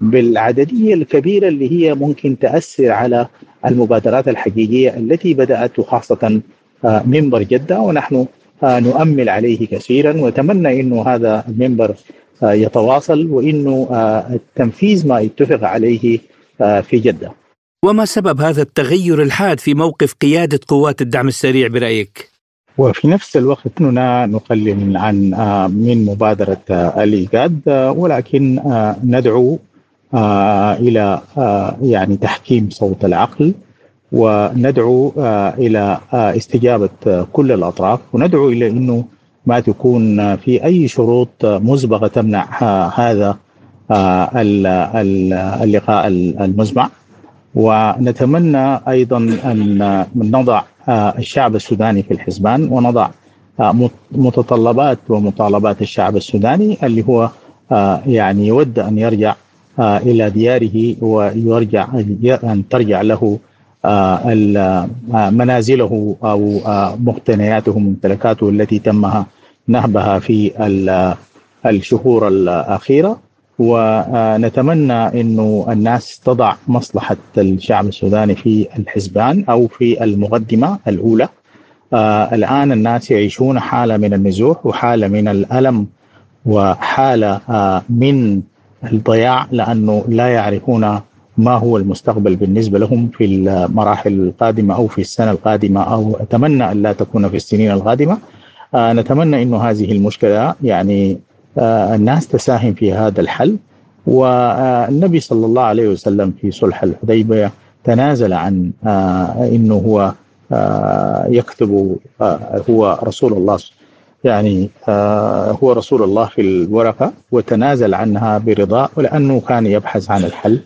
بالعددية الكبيرة اللي هي ممكن تأثر على المبادرات الحقيقية التي بدأت خاصة منبر جدة ونحن نؤمل عليه كثيرا ونتمنى إنه هذا المنبر يتواصل وإنه التنفيذ ما اتفق عليه في جدة. وما سبب هذا التغير الحاد في موقف قيادة قوات الدعم السريع برأيك؟ وفي نفس الوقت إننا نقلل عن من مبادرة الإيجاد ولكن ندعو إلى يعني تحكيم صوت العقل وندعو إلى استجابة كل الأطراف وندعو إلى إنه ما تكون في أي شروط مسبقة تمنع هذا اللقاء المزمع ونتمنى أيضا أن نضع الشعب السوداني في الحسبان ونضع متطلبات ومطالبات الشعب السوداني اللي هو يعني يود أن يرجع إلى دياره ويرجع أن ترجع له منازله أو مقتنياته وممتلكاته التي تمها نهبها في الشهور الأخيرة. ونتمنى إنه الناس تضع مصلحة الشعب السوداني في الحسبان أو في المقدمة الأولى. الآن الناس يعيشون حالة من النزوح وحالة من الألم وحالة من الضياع لأنه لا يعرفون ما هو المستقبل بالنسبة لهم في المراحل القادمة أو في السنة القادمة. أو أتمنى أن لا تكون في السنين القادمة. آه نتمنى أن هذه المشكلة يعني آه الناس تساهم في هذا الحل. والنبي صلى الله عليه وسلم في صلح الحديبية تنازل عن آه أنه هو آه يكتب آه هو رسول الله يعني آه هو رسول الله في الورقة وتنازل عنها برضا ولأنه كان يبحث عن الحل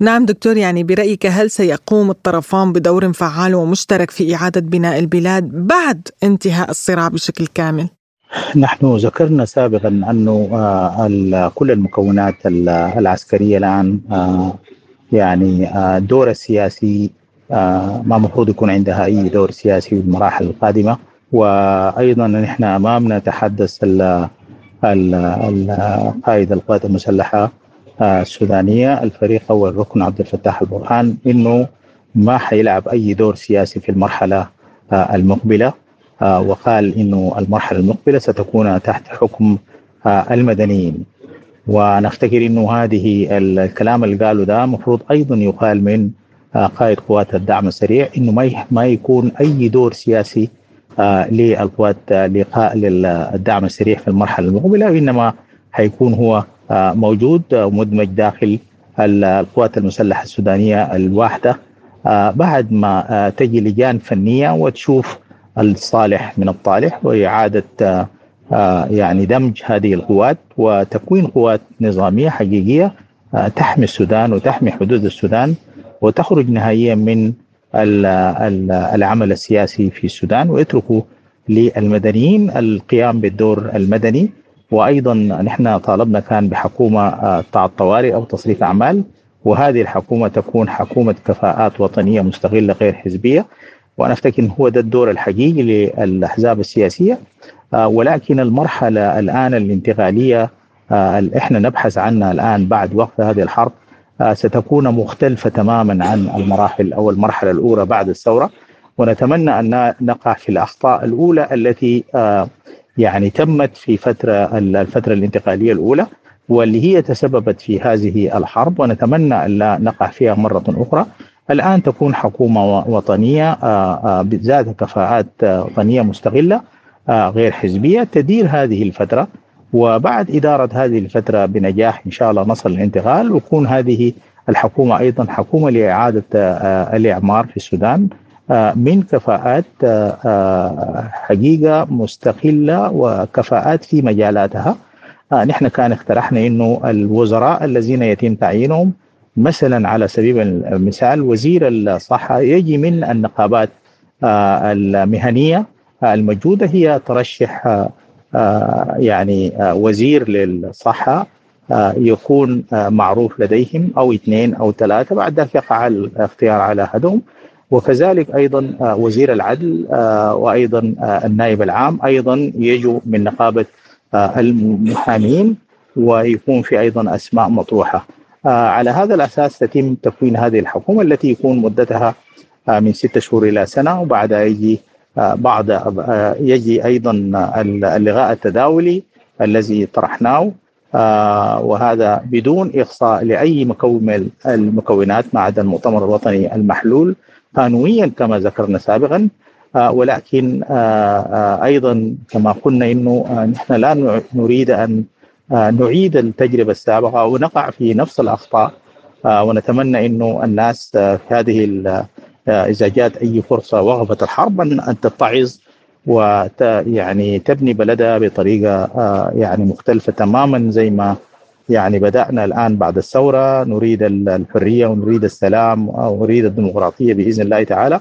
نعم دكتور يعني برأيك هل سيقوم الطرفان بدور فعال ومشترك في إعادة بناء البلاد بعد انتهاء الصراع بشكل كامل؟ نحن ذكرنا سابقا أنه كل المكونات العسكرية الآن يعني الدور السياسي ما المفروض يكون عندها أي دور سياسي في المراحل القادمة وأيضا نحن أمامنا تحدث قائد القوات المسلحة السودانية. الفريق أول ركن عبد الفتاح البرهان إنه ما حيلعب أي دور سياسي في المرحلة المقبلة. وقال إنه المرحلة المقبلة ستكون تحت حكم المدنيين. ونفتكر إنه هذه الكلام اللي قاله ده المفروض أيضا يقال من قائد قوات الدعم السريع إنه ما ما يكون أي دور سياسي للقوات لقاء للدعم السريع في المرحلة المقبلة وإنما حيكون هو موجود ومدمج داخل القوات المسلحة السودانية الواحدة. بعد ما تجي لجان فنية وتشوف الصالح من الطالح وإعادة يعني دمج هذه القوات وتكوين قوات نظامية حقيقية تحمي السودان وتحمي حدود السودان وتخرج نهائيا من العمل السياسي في السودان ويتركوا للمدنيين القيام بالدور المدني. وأيضا نحن طالبنا كان بحكومة بتاع الطوارئ أو تصريف أعمال. وهذه الحكومة تكون حكومة كفاءات وطنية مستغلة غير حزبية. وأنا أفتكر هو ده الدور الحقيقي للأحزاب السياسية. ولكن المرحلة الآن الانتقالية اللي إحنا نبحث عنها الآن بعد وقف هذه الحرب. ستكون مختلفة تماما عن المراحل أو المرحلة الأولى بعد الثورة. ونتمنى أن نقع في الأخطاء الأولى التي يعني تمت في فترة الفترة الانتقالية الأولى واللي هي تسببت في هذه الحرب. ونتمنى أن لا نقع فيها مرة أخرى. الآن تكون حكومة وطنية ذات كفاءات وطنيه مستغلة غير حزبية. تدير هذه الفترة وبعد إدارة هذه الفترة بنجاح إن شاء الله نصل للانتقال ويكون هذه الحكومة أيضا حكومة لإعادة الإعمار في السودان من كفاءات حقيقة مستقلة وكفاءات في مجالاتها. نحن كان اقترحنا إنه الوزراء الذين يتم تعيينهم مثلا على سبيل المثال وزير الصحة يجي من النقابات المهنية الموجودة هي ترشح يعني وزير للصحة يكون معروف لديهم أو اثنين أو ثلاثة بعد ذلك يقع الاختيار على أحدهم. وكذلك أيضا وزير العدل وأيضا النائب العام أيضا يجوا من نقابة المحامين ويكون في أيضا أسماء مطروحة. على هذا الأساس تتم تكوين هذه الحكومة التي يكون مدتها من ستة شهور إلى سنة وبعدها يجي بعض يجي أيضا اللغاء التداولي الذي طرحناه وهذا بدون اقصاء لأي مكون من المكونات ما عدا المؤتمر الوطني المحلول قانونيا كما ذكرنا سابقا ولكن أيضا كما قلنا إنه نحن لا نريد أن نعيد التجربة السابقة ونقع في نفس الأخطاء ونتمنى إنه الناس في هذه إذا جاءت أي فرصة وقفت الحرب ان تتعظ ويعني تبني بلدها بطريقة يعني مختلفة تماما زي ما يعني بدأنا الآن بعد الثورة. نريد الحرية ونريد السلام ونريد الديمقراطية بإذن الله تعالى.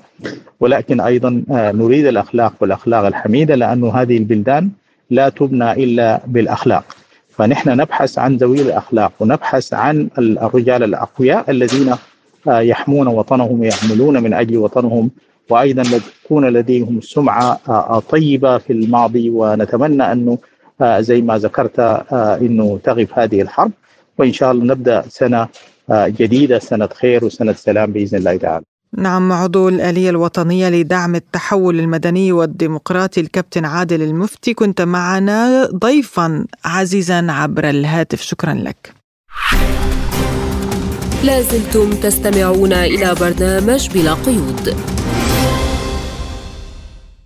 ولكن أيضا نريد الأخلاق والأخلاق الحميدة لأنه هذه البلدان لا تبنى إلا بالأخلاق. فنحن نبحث عن ذوي الأخلاق ونبحث عن الرجال الأقوياء الذين يحمون وطنهم ويعملون من أجل وطنهم وأيضا تكون لديهم سمعة طيبة في الماضي ونتمنى أنه زي ما ذكرت إنه تغف هذه الحرب. وإن شاء الله نبدأ سنة جديدة سنة خير وسنة سلام بإذن الله تعالى. نعم عضو الآلية الوطنية لدعم التحول المدني والديمقراطي الكابتن عادل المفتي كنت معنا ضيفا عزيزا عبر الهاتف. شكرا لك. لازلتم تستمعون إلى برنامج بلا قيود.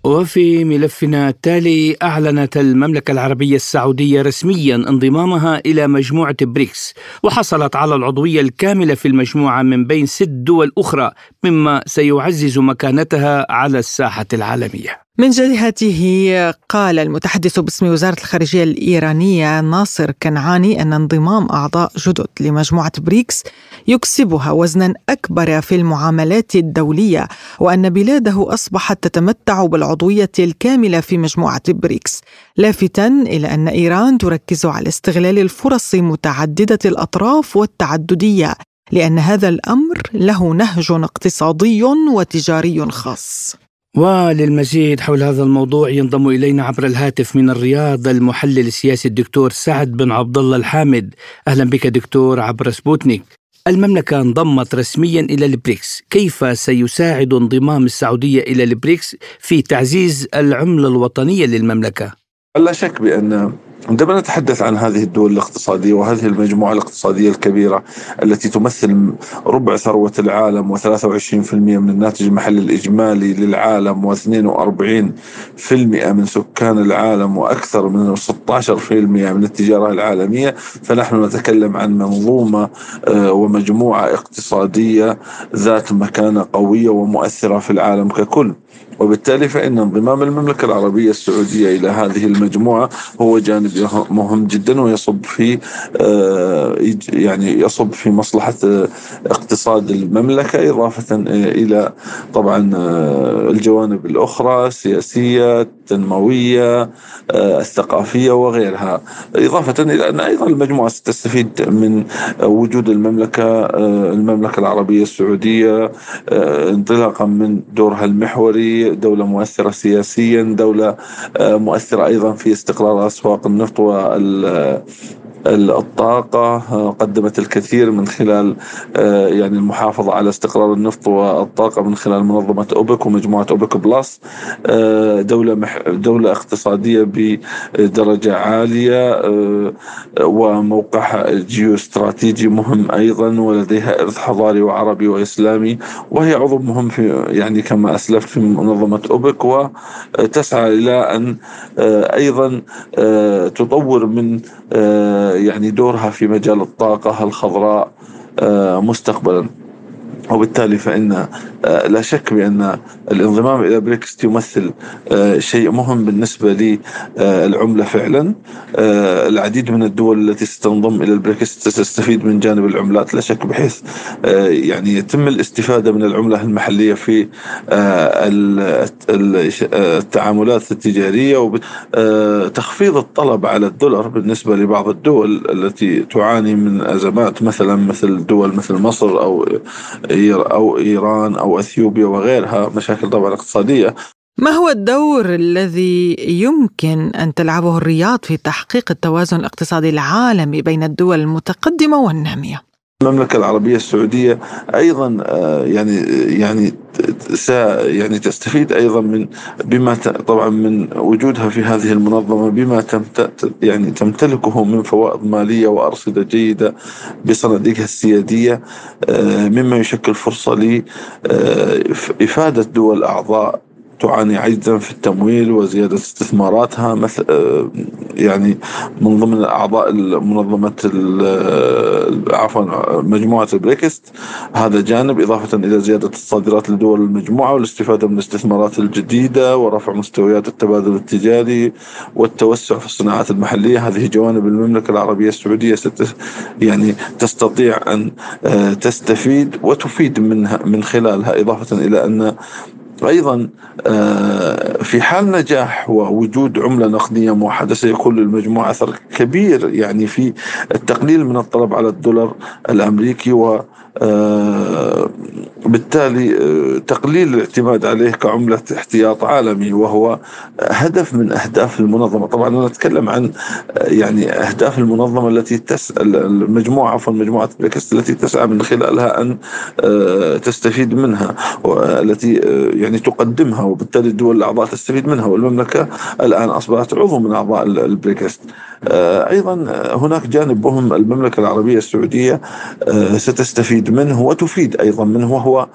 وفي ملفنا التالي أعلنت المملكة العربية السعودية رسميا انضمامها إلى مجموعة بريكس وحصلت على العضوية الكاملة في المجموعة من بين ست دول أخرى مما سيعزز مكانتها على الساحة العالمية. من جهته قال المتحدث باسم وزارة الخارجية الإيرانية ناصر كنعاني أن انضمام أعضاء جدد لمجموعة بريكس يكسبها وزنا أكبر في المعاملات الدولية وأن بلاده أصبحت تتمتع بالعضوية الكاملة في مجموعة بريكس لافتا إلى أن إيران تركز على استغلال الفرص متعددة الأطراف والتعددية لأن هذا الأمر له نهج اقتصادي وتجاري خاص. وللمزيد حول هذا الموضوع ينضم إلينا عبر الهاتف من الرياض المحلل السياسي الدكتور سعد بن عبد الله الحامد. أهلا بك دكتور عبر سبوتنيك. المملكة انضمت رسميا إلى البريكس. كيف سيساعد انضمام السعودية إلى البريكس في تعزيز العملة الوطنية للمملكة؟ لا شك بأن عندما نتحدث عن هذه الدول الاقتصادية وهذه المجموعة الاقتصادية الكبيرة التي تمثل ربع ثروة العالم و23% من الناتج المحلي الإجمالي للعالم و42% من سكان العالم وأكثر من 16% من التجارة العالمية فنحن نتكلم عن منظومة آه، ومجموعة اقتصادية ذات مكانة قوية ومؤثرة في العالم ككل. وبالتالي فإن انضمام المملكة العربية السعودية إلى هذه المجموعة هو جانب مهم جدا ويصب في آه، يعني يصب في مصلحة آه، اقتصاد المملكة إضافة آه، إلى طبعا الجوانب الأخرى السياسية التنموية الثقافية وغيرها. إضافة إلى أن أيضا المجموعة ستستفيد من وجود المملكة المملكة العربية السعودية انطلاقا من دورها المحوري دولة مؤثرة سياسيا دولة آه، مؤثرة أيضا في استقرار أسواق النفط الطاقة آه، قدمت الكثير من خلال آه، يعني المحافظة على استقرار النفط والطاقة من خلال منظمة أوبك ومجموعة أوبك بلس آه، دولة دولة اقتصادية بدرجة عالية وموقعها جيوستراتيجي مهم أيضا ولديها إرث حضاري وعربي وإسلامي وهي عضو مهم في يعني كما أسلفت في منظمة أوبك وتسعى إلى أن أيضا تطور من يعني دورها في مجال الطاقة الخضراء آه، مستقبلا. وبالتالي فإن لا شك بأن الانضمام إلى بريكس يمثل آه، شيء مهم بالنسبة للعملة فعلا. العديد من الدول التي ستنضم إلى البريكس ستستفيد من جانب العملات لا شك بحيث يعني يتم الاستفادة من العملة المحلية في التعاملات التجارية وتخفيض الطلب على الدولار بالنسبة لبعض الدول التي تعاني من أزمات مثلا مثل دول مثل مصر أو أو إيران أو أثيوبيا وغيرها مشاكل طبعا اقتصادية ما هو الدور الذي يمكن أن تلعبه الرياض في تحقيق التوازن الاقتصادي العالمي بين الدول المتقدمة والنامية؟ المملكة العربية السعودية أيضا آه، يعني يعني يعني تستفيد أيضا من بما طبعا من وجودها في هذه المنظمة بما يعني تمتلكه من فوائد مالية وأرصدة جيدة بصناديقها السيادية آه، مما يشكل فرصة لإفادة دول أعضاء تعاني عجزا في التمويل وزيادة استثماراتها مثل آه، يعني من ضمن أعضاء منظمة آه، عفوا مجموعة البريكست. هذا جانب إضافة إلى زيادة الصادرات لدول المجموعة والاستفادة من الاستثمارات الجديدة ورفع مستويات التبادل التجاري والتوسع في الصناعات المحلية. هذه جوانب المملكة العربية السعودية يعني تستطيع أن آه، تستفيد وتفيد منها من خلالها إضافة إلى أن أيضا آه، في حال نجاح ووجود عملة نقدية موحدة سيكون للمجموعة أثر كبير يعني في التقليل من الطلب على الدولار الأمريكي و بالتالي آه، تقليل الاعتماد عليه كعملة احتياط عالمي وهو هدف من أهداف المنظمة. طبعا أنا أتكلم عن آه، يعني أهداف المنظمة التي تسعى المجموعة عفوا مجموعة بريكس التي تسعى من خلالها أن تستفيد منها والتي يعني تقدمها وبالتالي الدول الأعضاء تستفيد منها والمملكة الآن أصبحت عضو من أعضاء البريكس أيضا هناك جانب مهم المملكة العربية السعودية ستستفيد منه وتفيد أيضا منه وهو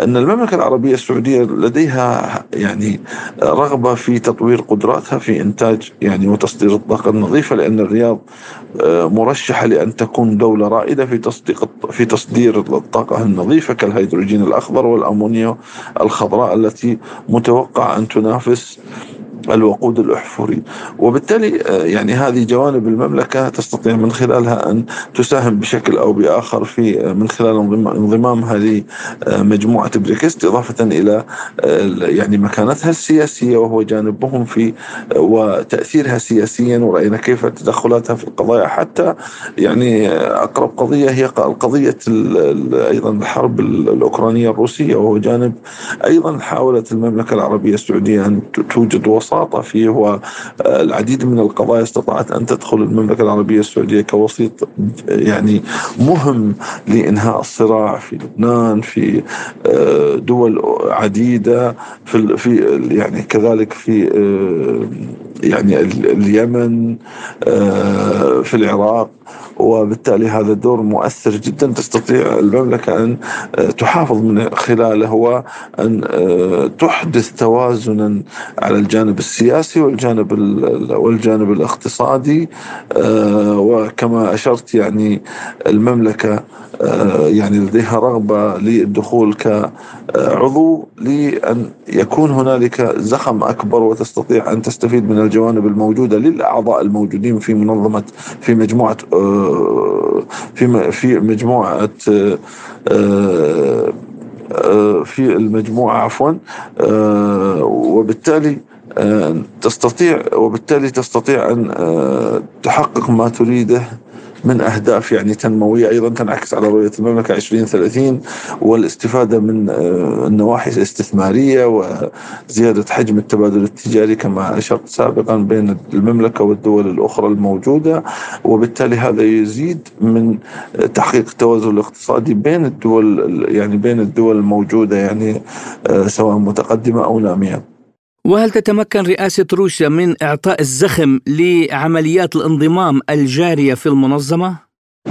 أن المملكة العربية السعودية لديها يعني رغبة في تطوير قدراتها في إنتاج يعني وتصدير الطاقة النظيفة لأن الرياض آه، مرشحة لأن تكون دولة رائدة في تصديق في تصدير الطاقة النظيفة كالهيدروجين الأخضر والأمونيا الخضراء التي متوقع أن تنافس الوقود الأحفوري. وبالتالي آه، يعني هذه جوانب المملكة تستطيع من خلالها أن تساهم بشكل أو بآخر في آه، من خلال انضمامها لمجموعة بريكست إضافة إلى يعني مكانتها السياسية وهو جانبهم في وتأثيرها سياسيا ورأينا كيف تدخلاتها في القضايا. حتى يعني أقرب قضية هي قضية أيضا الحرب الأوكرانية الروسية وهو جانب أيضا حاولت المملكة العربية السعودية أن توجد وساطة فيه والعديد من القضايا استطاعت أن تدخل المملكة العربية السعودية كوسيط يعني مهم لإنهاء الصراع في لبنان في آه، دول عديدة في في يعني كذلك في آه، يعني اليمن آه، في العراق. وبالتالي هذا دور مؤثر جدا. تستطيع المملكة أن آه، تحافظ من خلاله هو أن آه، تحدث توازنا على الجانب السياسي والجانب والجانب الاقتصادي. وكما أشرت يعني المملكة يعني لديها رغبة للدخول كعضو لأن يكون هنالك زخم أكبر وتستطيع أن تستفيد من الجوانب الموجودة للأعضاء الموجودين في منظمة في مجموعة آه، في في مجموعة آه، آه، في المجموعة عفوا وبالتالي تستطيع وبالتالي تستطيع أن تحقق ما تريده من أهداف يعني تنموية أيضا تنعكس على رؤية المملكة 2030 والاستفادة من آه، النواحي الاستثمارية وزيادة حجم التبادل التجاري كما أشرت سابقا بين المملكة والدول الأخرى الموجودة. وبالتالي هذا يزيد من تحقيق التوازن الاقتصادي بين الدول يعني بين الدول الموجودة يعني آه، سواء متقدمة أو نامية. وهل تتمكن رئاسة روسيا من إعطاء الزخم لعمليات الانضمام الجارية في المنظمة؟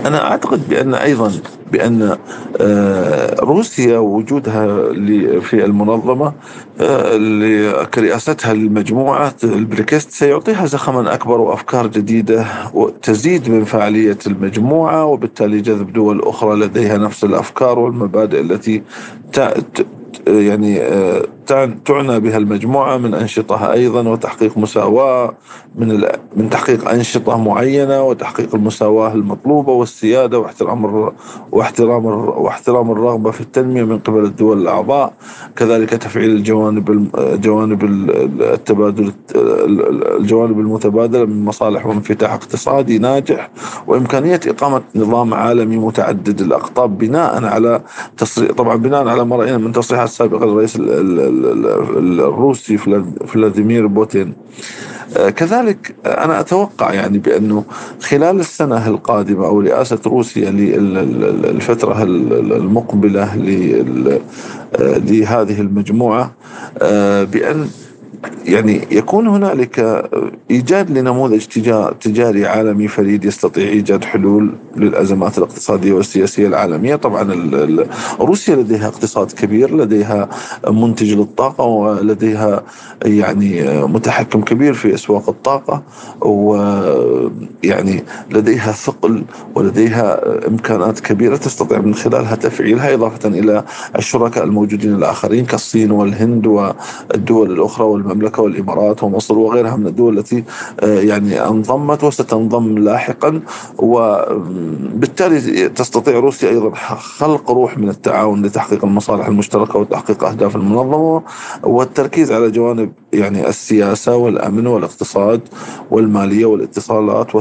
أنا أعتقد بأن أيضا بأن آه، روسيا وجودها في المنظمة آه، كرئاستها للمجموعة البريكست سيعطيها زخما أكبر وأفكار جديدة وتزيد من فعالية المجموعة وبالتالي جذب دول أخرى لديها نفس الأفكار والمبادئ التي يعني آه، تعنى بها المجموعة من أنشطة أيضا وتحقيق مساواة من من تحقيق أنشطة معينة وتحقيق المساواة المطلوبة والسيادة واحترام واحترام واحترام الرغبة في التنمية من قبل الدول الأعضاء. كذلك تفعيل الجوانب جوانب التبادل الجوانب المتبادلة من مصالح وانفتاح اقتصادي ناجح وإمكانية إقامة نظام عالمي متعدد الأقطاب بناء على تصريح طبعا بناء على ما رأينا من تصريحات سابقة للرئيس الروسي فلاديمير بوتين. آه، كذلك أنا أتوقع يعني بأنه خلال السنة القادمة أو رئاسه روسيا للفتره المقبلة آه، لهذه المجموعة آه، بأن يعني يكون هنالك إيجاد لنموذج تجاري عالمي فريد يستطيع إيجاد حلول للأزمات الاقتصادية والسياسية العالمية، طبعا روسيا لديها اقتصاد كبير، لديها منتج للطاقة ولديها يعني متحكم كبير في أسواق الطاقة ويعني لديها ثقل ولديها إمكانات كبيرة تستطيع من خلالها تفعيلها إضافة إلى الشركاء الموجودين الآخرين كالصين والهند والدول الأخرى والمملكه والإمارات ومصر وغيرها من الدول التي آه، يعني انضمت وستنضم لاحقا وبالتالي تستطيع روسيا أيضا خلق روح من التعاون لتحقيق المصالح المشتركة وتحقيق أهداف المنظمة والتركيز على جوانب يعني السياسة والأمن والاقتصاد والمالية والاتصالات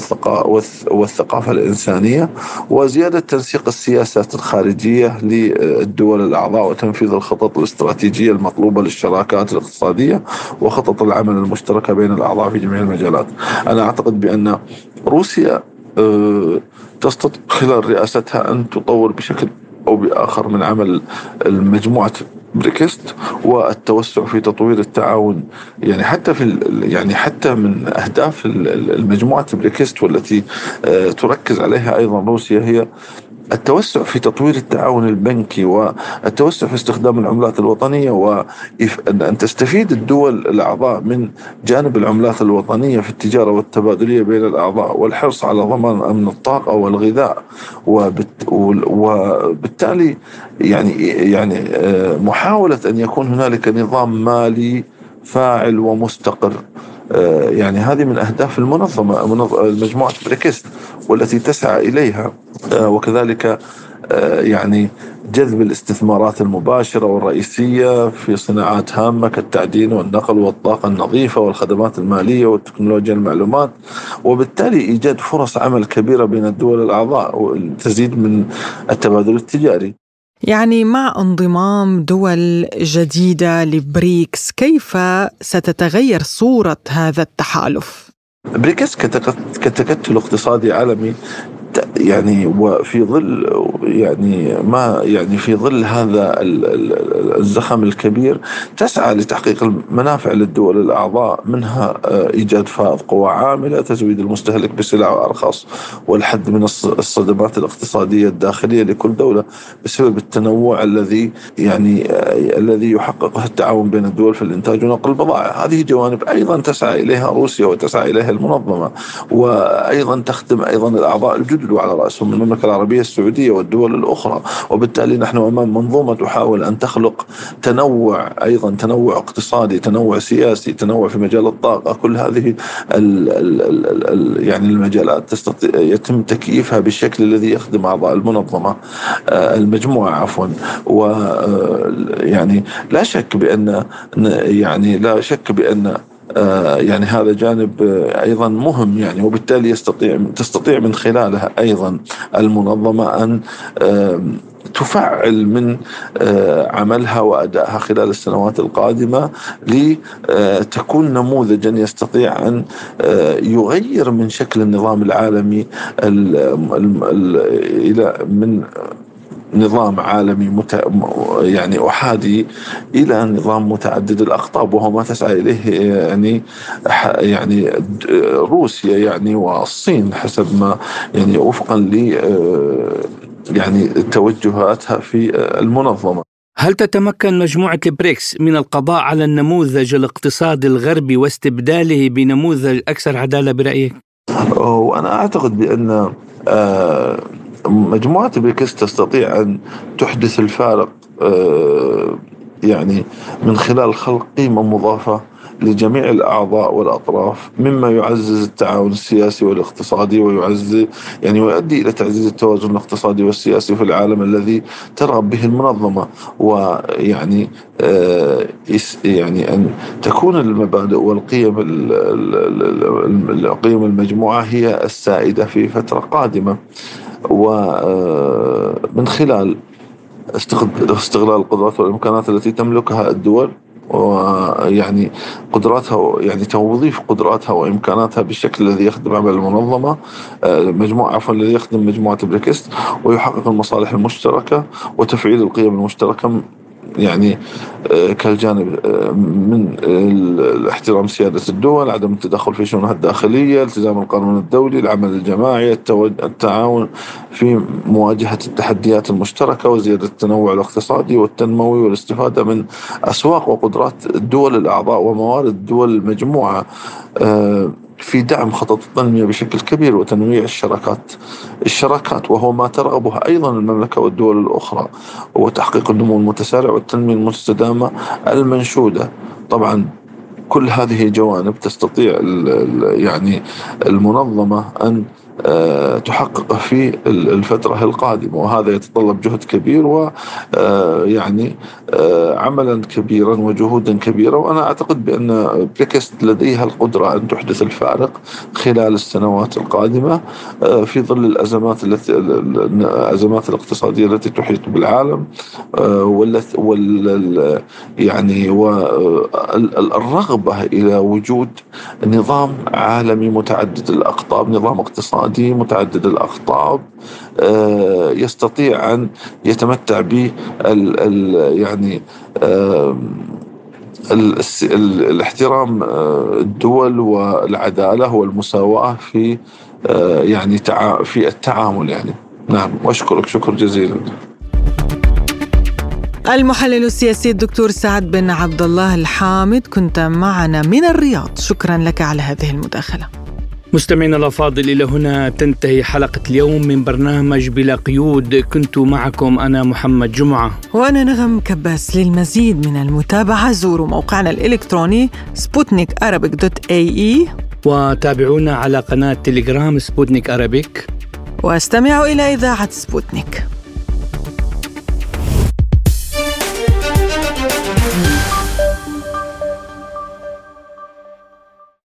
والثقافة الإنسانية وزيادة تنسيق السياسات الخارجية للدول الأعضاء وتنفيذ الخطط الاستراتيجية المطلوبة للشراكات الاقتصادية وخطط العمل المشتركة بين الأعضاء في جميع المجالات. أنا أعتقد بأن روسيا آه، تستطيع خلال رئاستها أن تطور بشكل أو بآخر من عمل المجموعة بريكس والتوسع في تطوير التعاون يعني حتى في يعني حتى من أهداف المجموعة بريكس والتي آه، تركز عليها أيضا روسيا هي التوسع في تطوير التعاون البنكي والتوسع في استخدام العملات الوطنية وأن تستفيد الدول الأعضاء من جانب العملات الوطنية في التجارة والتبادلية بين الأعضاء والحرص على ضمان أمن الطاقة والغذاء وبالتالي يعني يعني آه، محاولة أن يكون هنالك نظام مالي فاعل ومستقر. يعني هذه من أهداف المنظمة مجموعة بريكست والتي تسعى إليها آه، وكذلك آه، يعني جذب الاستثمارات المباشرة والرئيسية في صناعات هامة كالتعدين والنقل والطاقة النظيفة والخدمات المالية والتكنولوجيا المعلومات. وبالتالي إيجاد فرص عمل كبيرة بين الدول الأعضاء وتزيد من التبادل التجاري. يعني مع انضمام دول جديدة لبريكس كيف ستتغير صورة هذا التحالف؟ بريكس كتكتل اقتصادي عالمي يعني وفي ظل يعني ما يعني في ظل هذا الزخم الكبير تسعى لتحقيق المنافع للدول الأعضاء منها آه، إيجاد فائض قوى عاملة، تزويد المستهلك بسلع ارخص والحد من الصدمات الاقتصادية الداخلية لكل دولة بسبب التنوع الذي يعني آه، الذي يحققه التعاون بين الدول في الإنتاج ونقل البضائع، هذه جوانب أيضا تسعى إليها روسيا وتسعى إليها المنظمة وأيضا تخدم أيضا الأعضاء الجدد الجدد وعلى رأسهم المملكة العربية السعودية والدول الأخرى. وبالتالي نحن أمام منظومة تحاول أن تخلق تنوع أيضا تنوع اقتصادي تنوع سياسي تنوع في مجال الطاقة. كل هذه ال ال ال يعني المجالات تستطيع يتم تكييفها بالشكل الذي يخدم أعضاء المنظمة آه، المجموعة عفوا. و آه، يعني لا شك بأن يعني لا شك بأن يعني هذا جانب آه، أيضا مهم يعني وبالتالي يستطيع تستطيع من خلالها أيضا المنظمة أن تفعل من آه، عملها وأدائها خلال السنوات القادمة لتكون نموذجا يستطيع أن يغير من شكل النظام العالمي إلى من نظام عالمي مت... يعني أحادي إلى نظام متعدد الأقطاب وهو ما تسعى إليه يعني يعني روسيا يعني والصين حسب ما يعني وفقا ل يعني توجهاتها في المنظمة هل تتمكن مجموعة البريكس من القضاء على النموذج الاقتصادي الغربي واستبداله بنموذج أكثر عدالة برأيك؟ وأنا أعتقد بأن آه، مجموعة بريكس تستطيع أن تحدث الفارق آه، يعني من خلال خلق قيمة مضافة لجميع الأعضاء والأطراف مما يعزز التعاون السياسي والاقتصادي ويعزز يعني ويؤدي إلى تعزيز التوازن الاقتصادي والسياسي في العالم الذي ترغب به المنظمة ويعني آه يعني أن تكون المبادئ والقيم القيم المجموعة هي السائدة في فترة قادمة. ومن خلال استغلال القدرات والإمكانات التي تملكها الدول ويعني قدراتها يعني توظيف قدراتها وإمكاناتها بالشكل الذي يخدم عمل المنظمة مجموعة عفوا الذي يخدم مجموعة بريكست ويحقق المصالح المشتركة وتفعيل القيم المشتركة يعني آه، كالجانب آه، من احترام سيادة الدول عدم التدخل في شؤونها الداخلية التزام القانون الدولي العمل الجماعي التعاون في مواجهة التحديات المشتركة وزيادة التنوع الاقتصادي والتنموي والاستفادة من أسواق وقدرات الدول الأعضاء وموارد الدول المجموعة. آه، في دعم خطط التنمية بشكل كبير وتنويع الشراكات. الشراكات وهو ما ترغبه أيضا المملكة والدول الأخرى وتحقيق النمو المتسارع والتنمية المستدامة المنشودة. طبعا كل هذه جوانب تستطيع يعني المنظمة أن تحققه في الفترة القادمة وهذا يتطلب جهد كبير ويعني آه، آه، عملا كبيرا وجهودا كبيرة. وأنا أعتقد بأن بريكست لديها القدرة أن تحدث الفارق خلال السنوات القادمة في ظل الأزمات التي الأزمات الاقتصادية التي تحيط بالعالم وال يعني والرغبة إلى وجود نظام عالمي متعدد الأقطاب نظام اقتصادي اقتصادي متعدد الأقطاب آه، يستطيع أن يتمتع ب يعني الاحترام آه، الدول والعدالة والمساواة في آه، يعني في التعامل يعني. نعم وأشكرك شكر جزيلا. المحلل السياسي الدكتور سعد بن عبد الله الحامد كنت معنا من الرياض. شكرا لك على هذه المداخلة. مستمعينا الأفاضل إلى هنا تنتهي حلقة اليوم من برنامج بلا قيود. كنت معكم أنا محمد جمعة. وأنا نغم كباس للمزيد من المتابعة. زوروا موقعنا الإلكتروني سبوتنيك dot ae وتابعونا على قناة تليجرام سبوتنيك Arabic. واستمعوا إلى إذاعة سبوتنيك.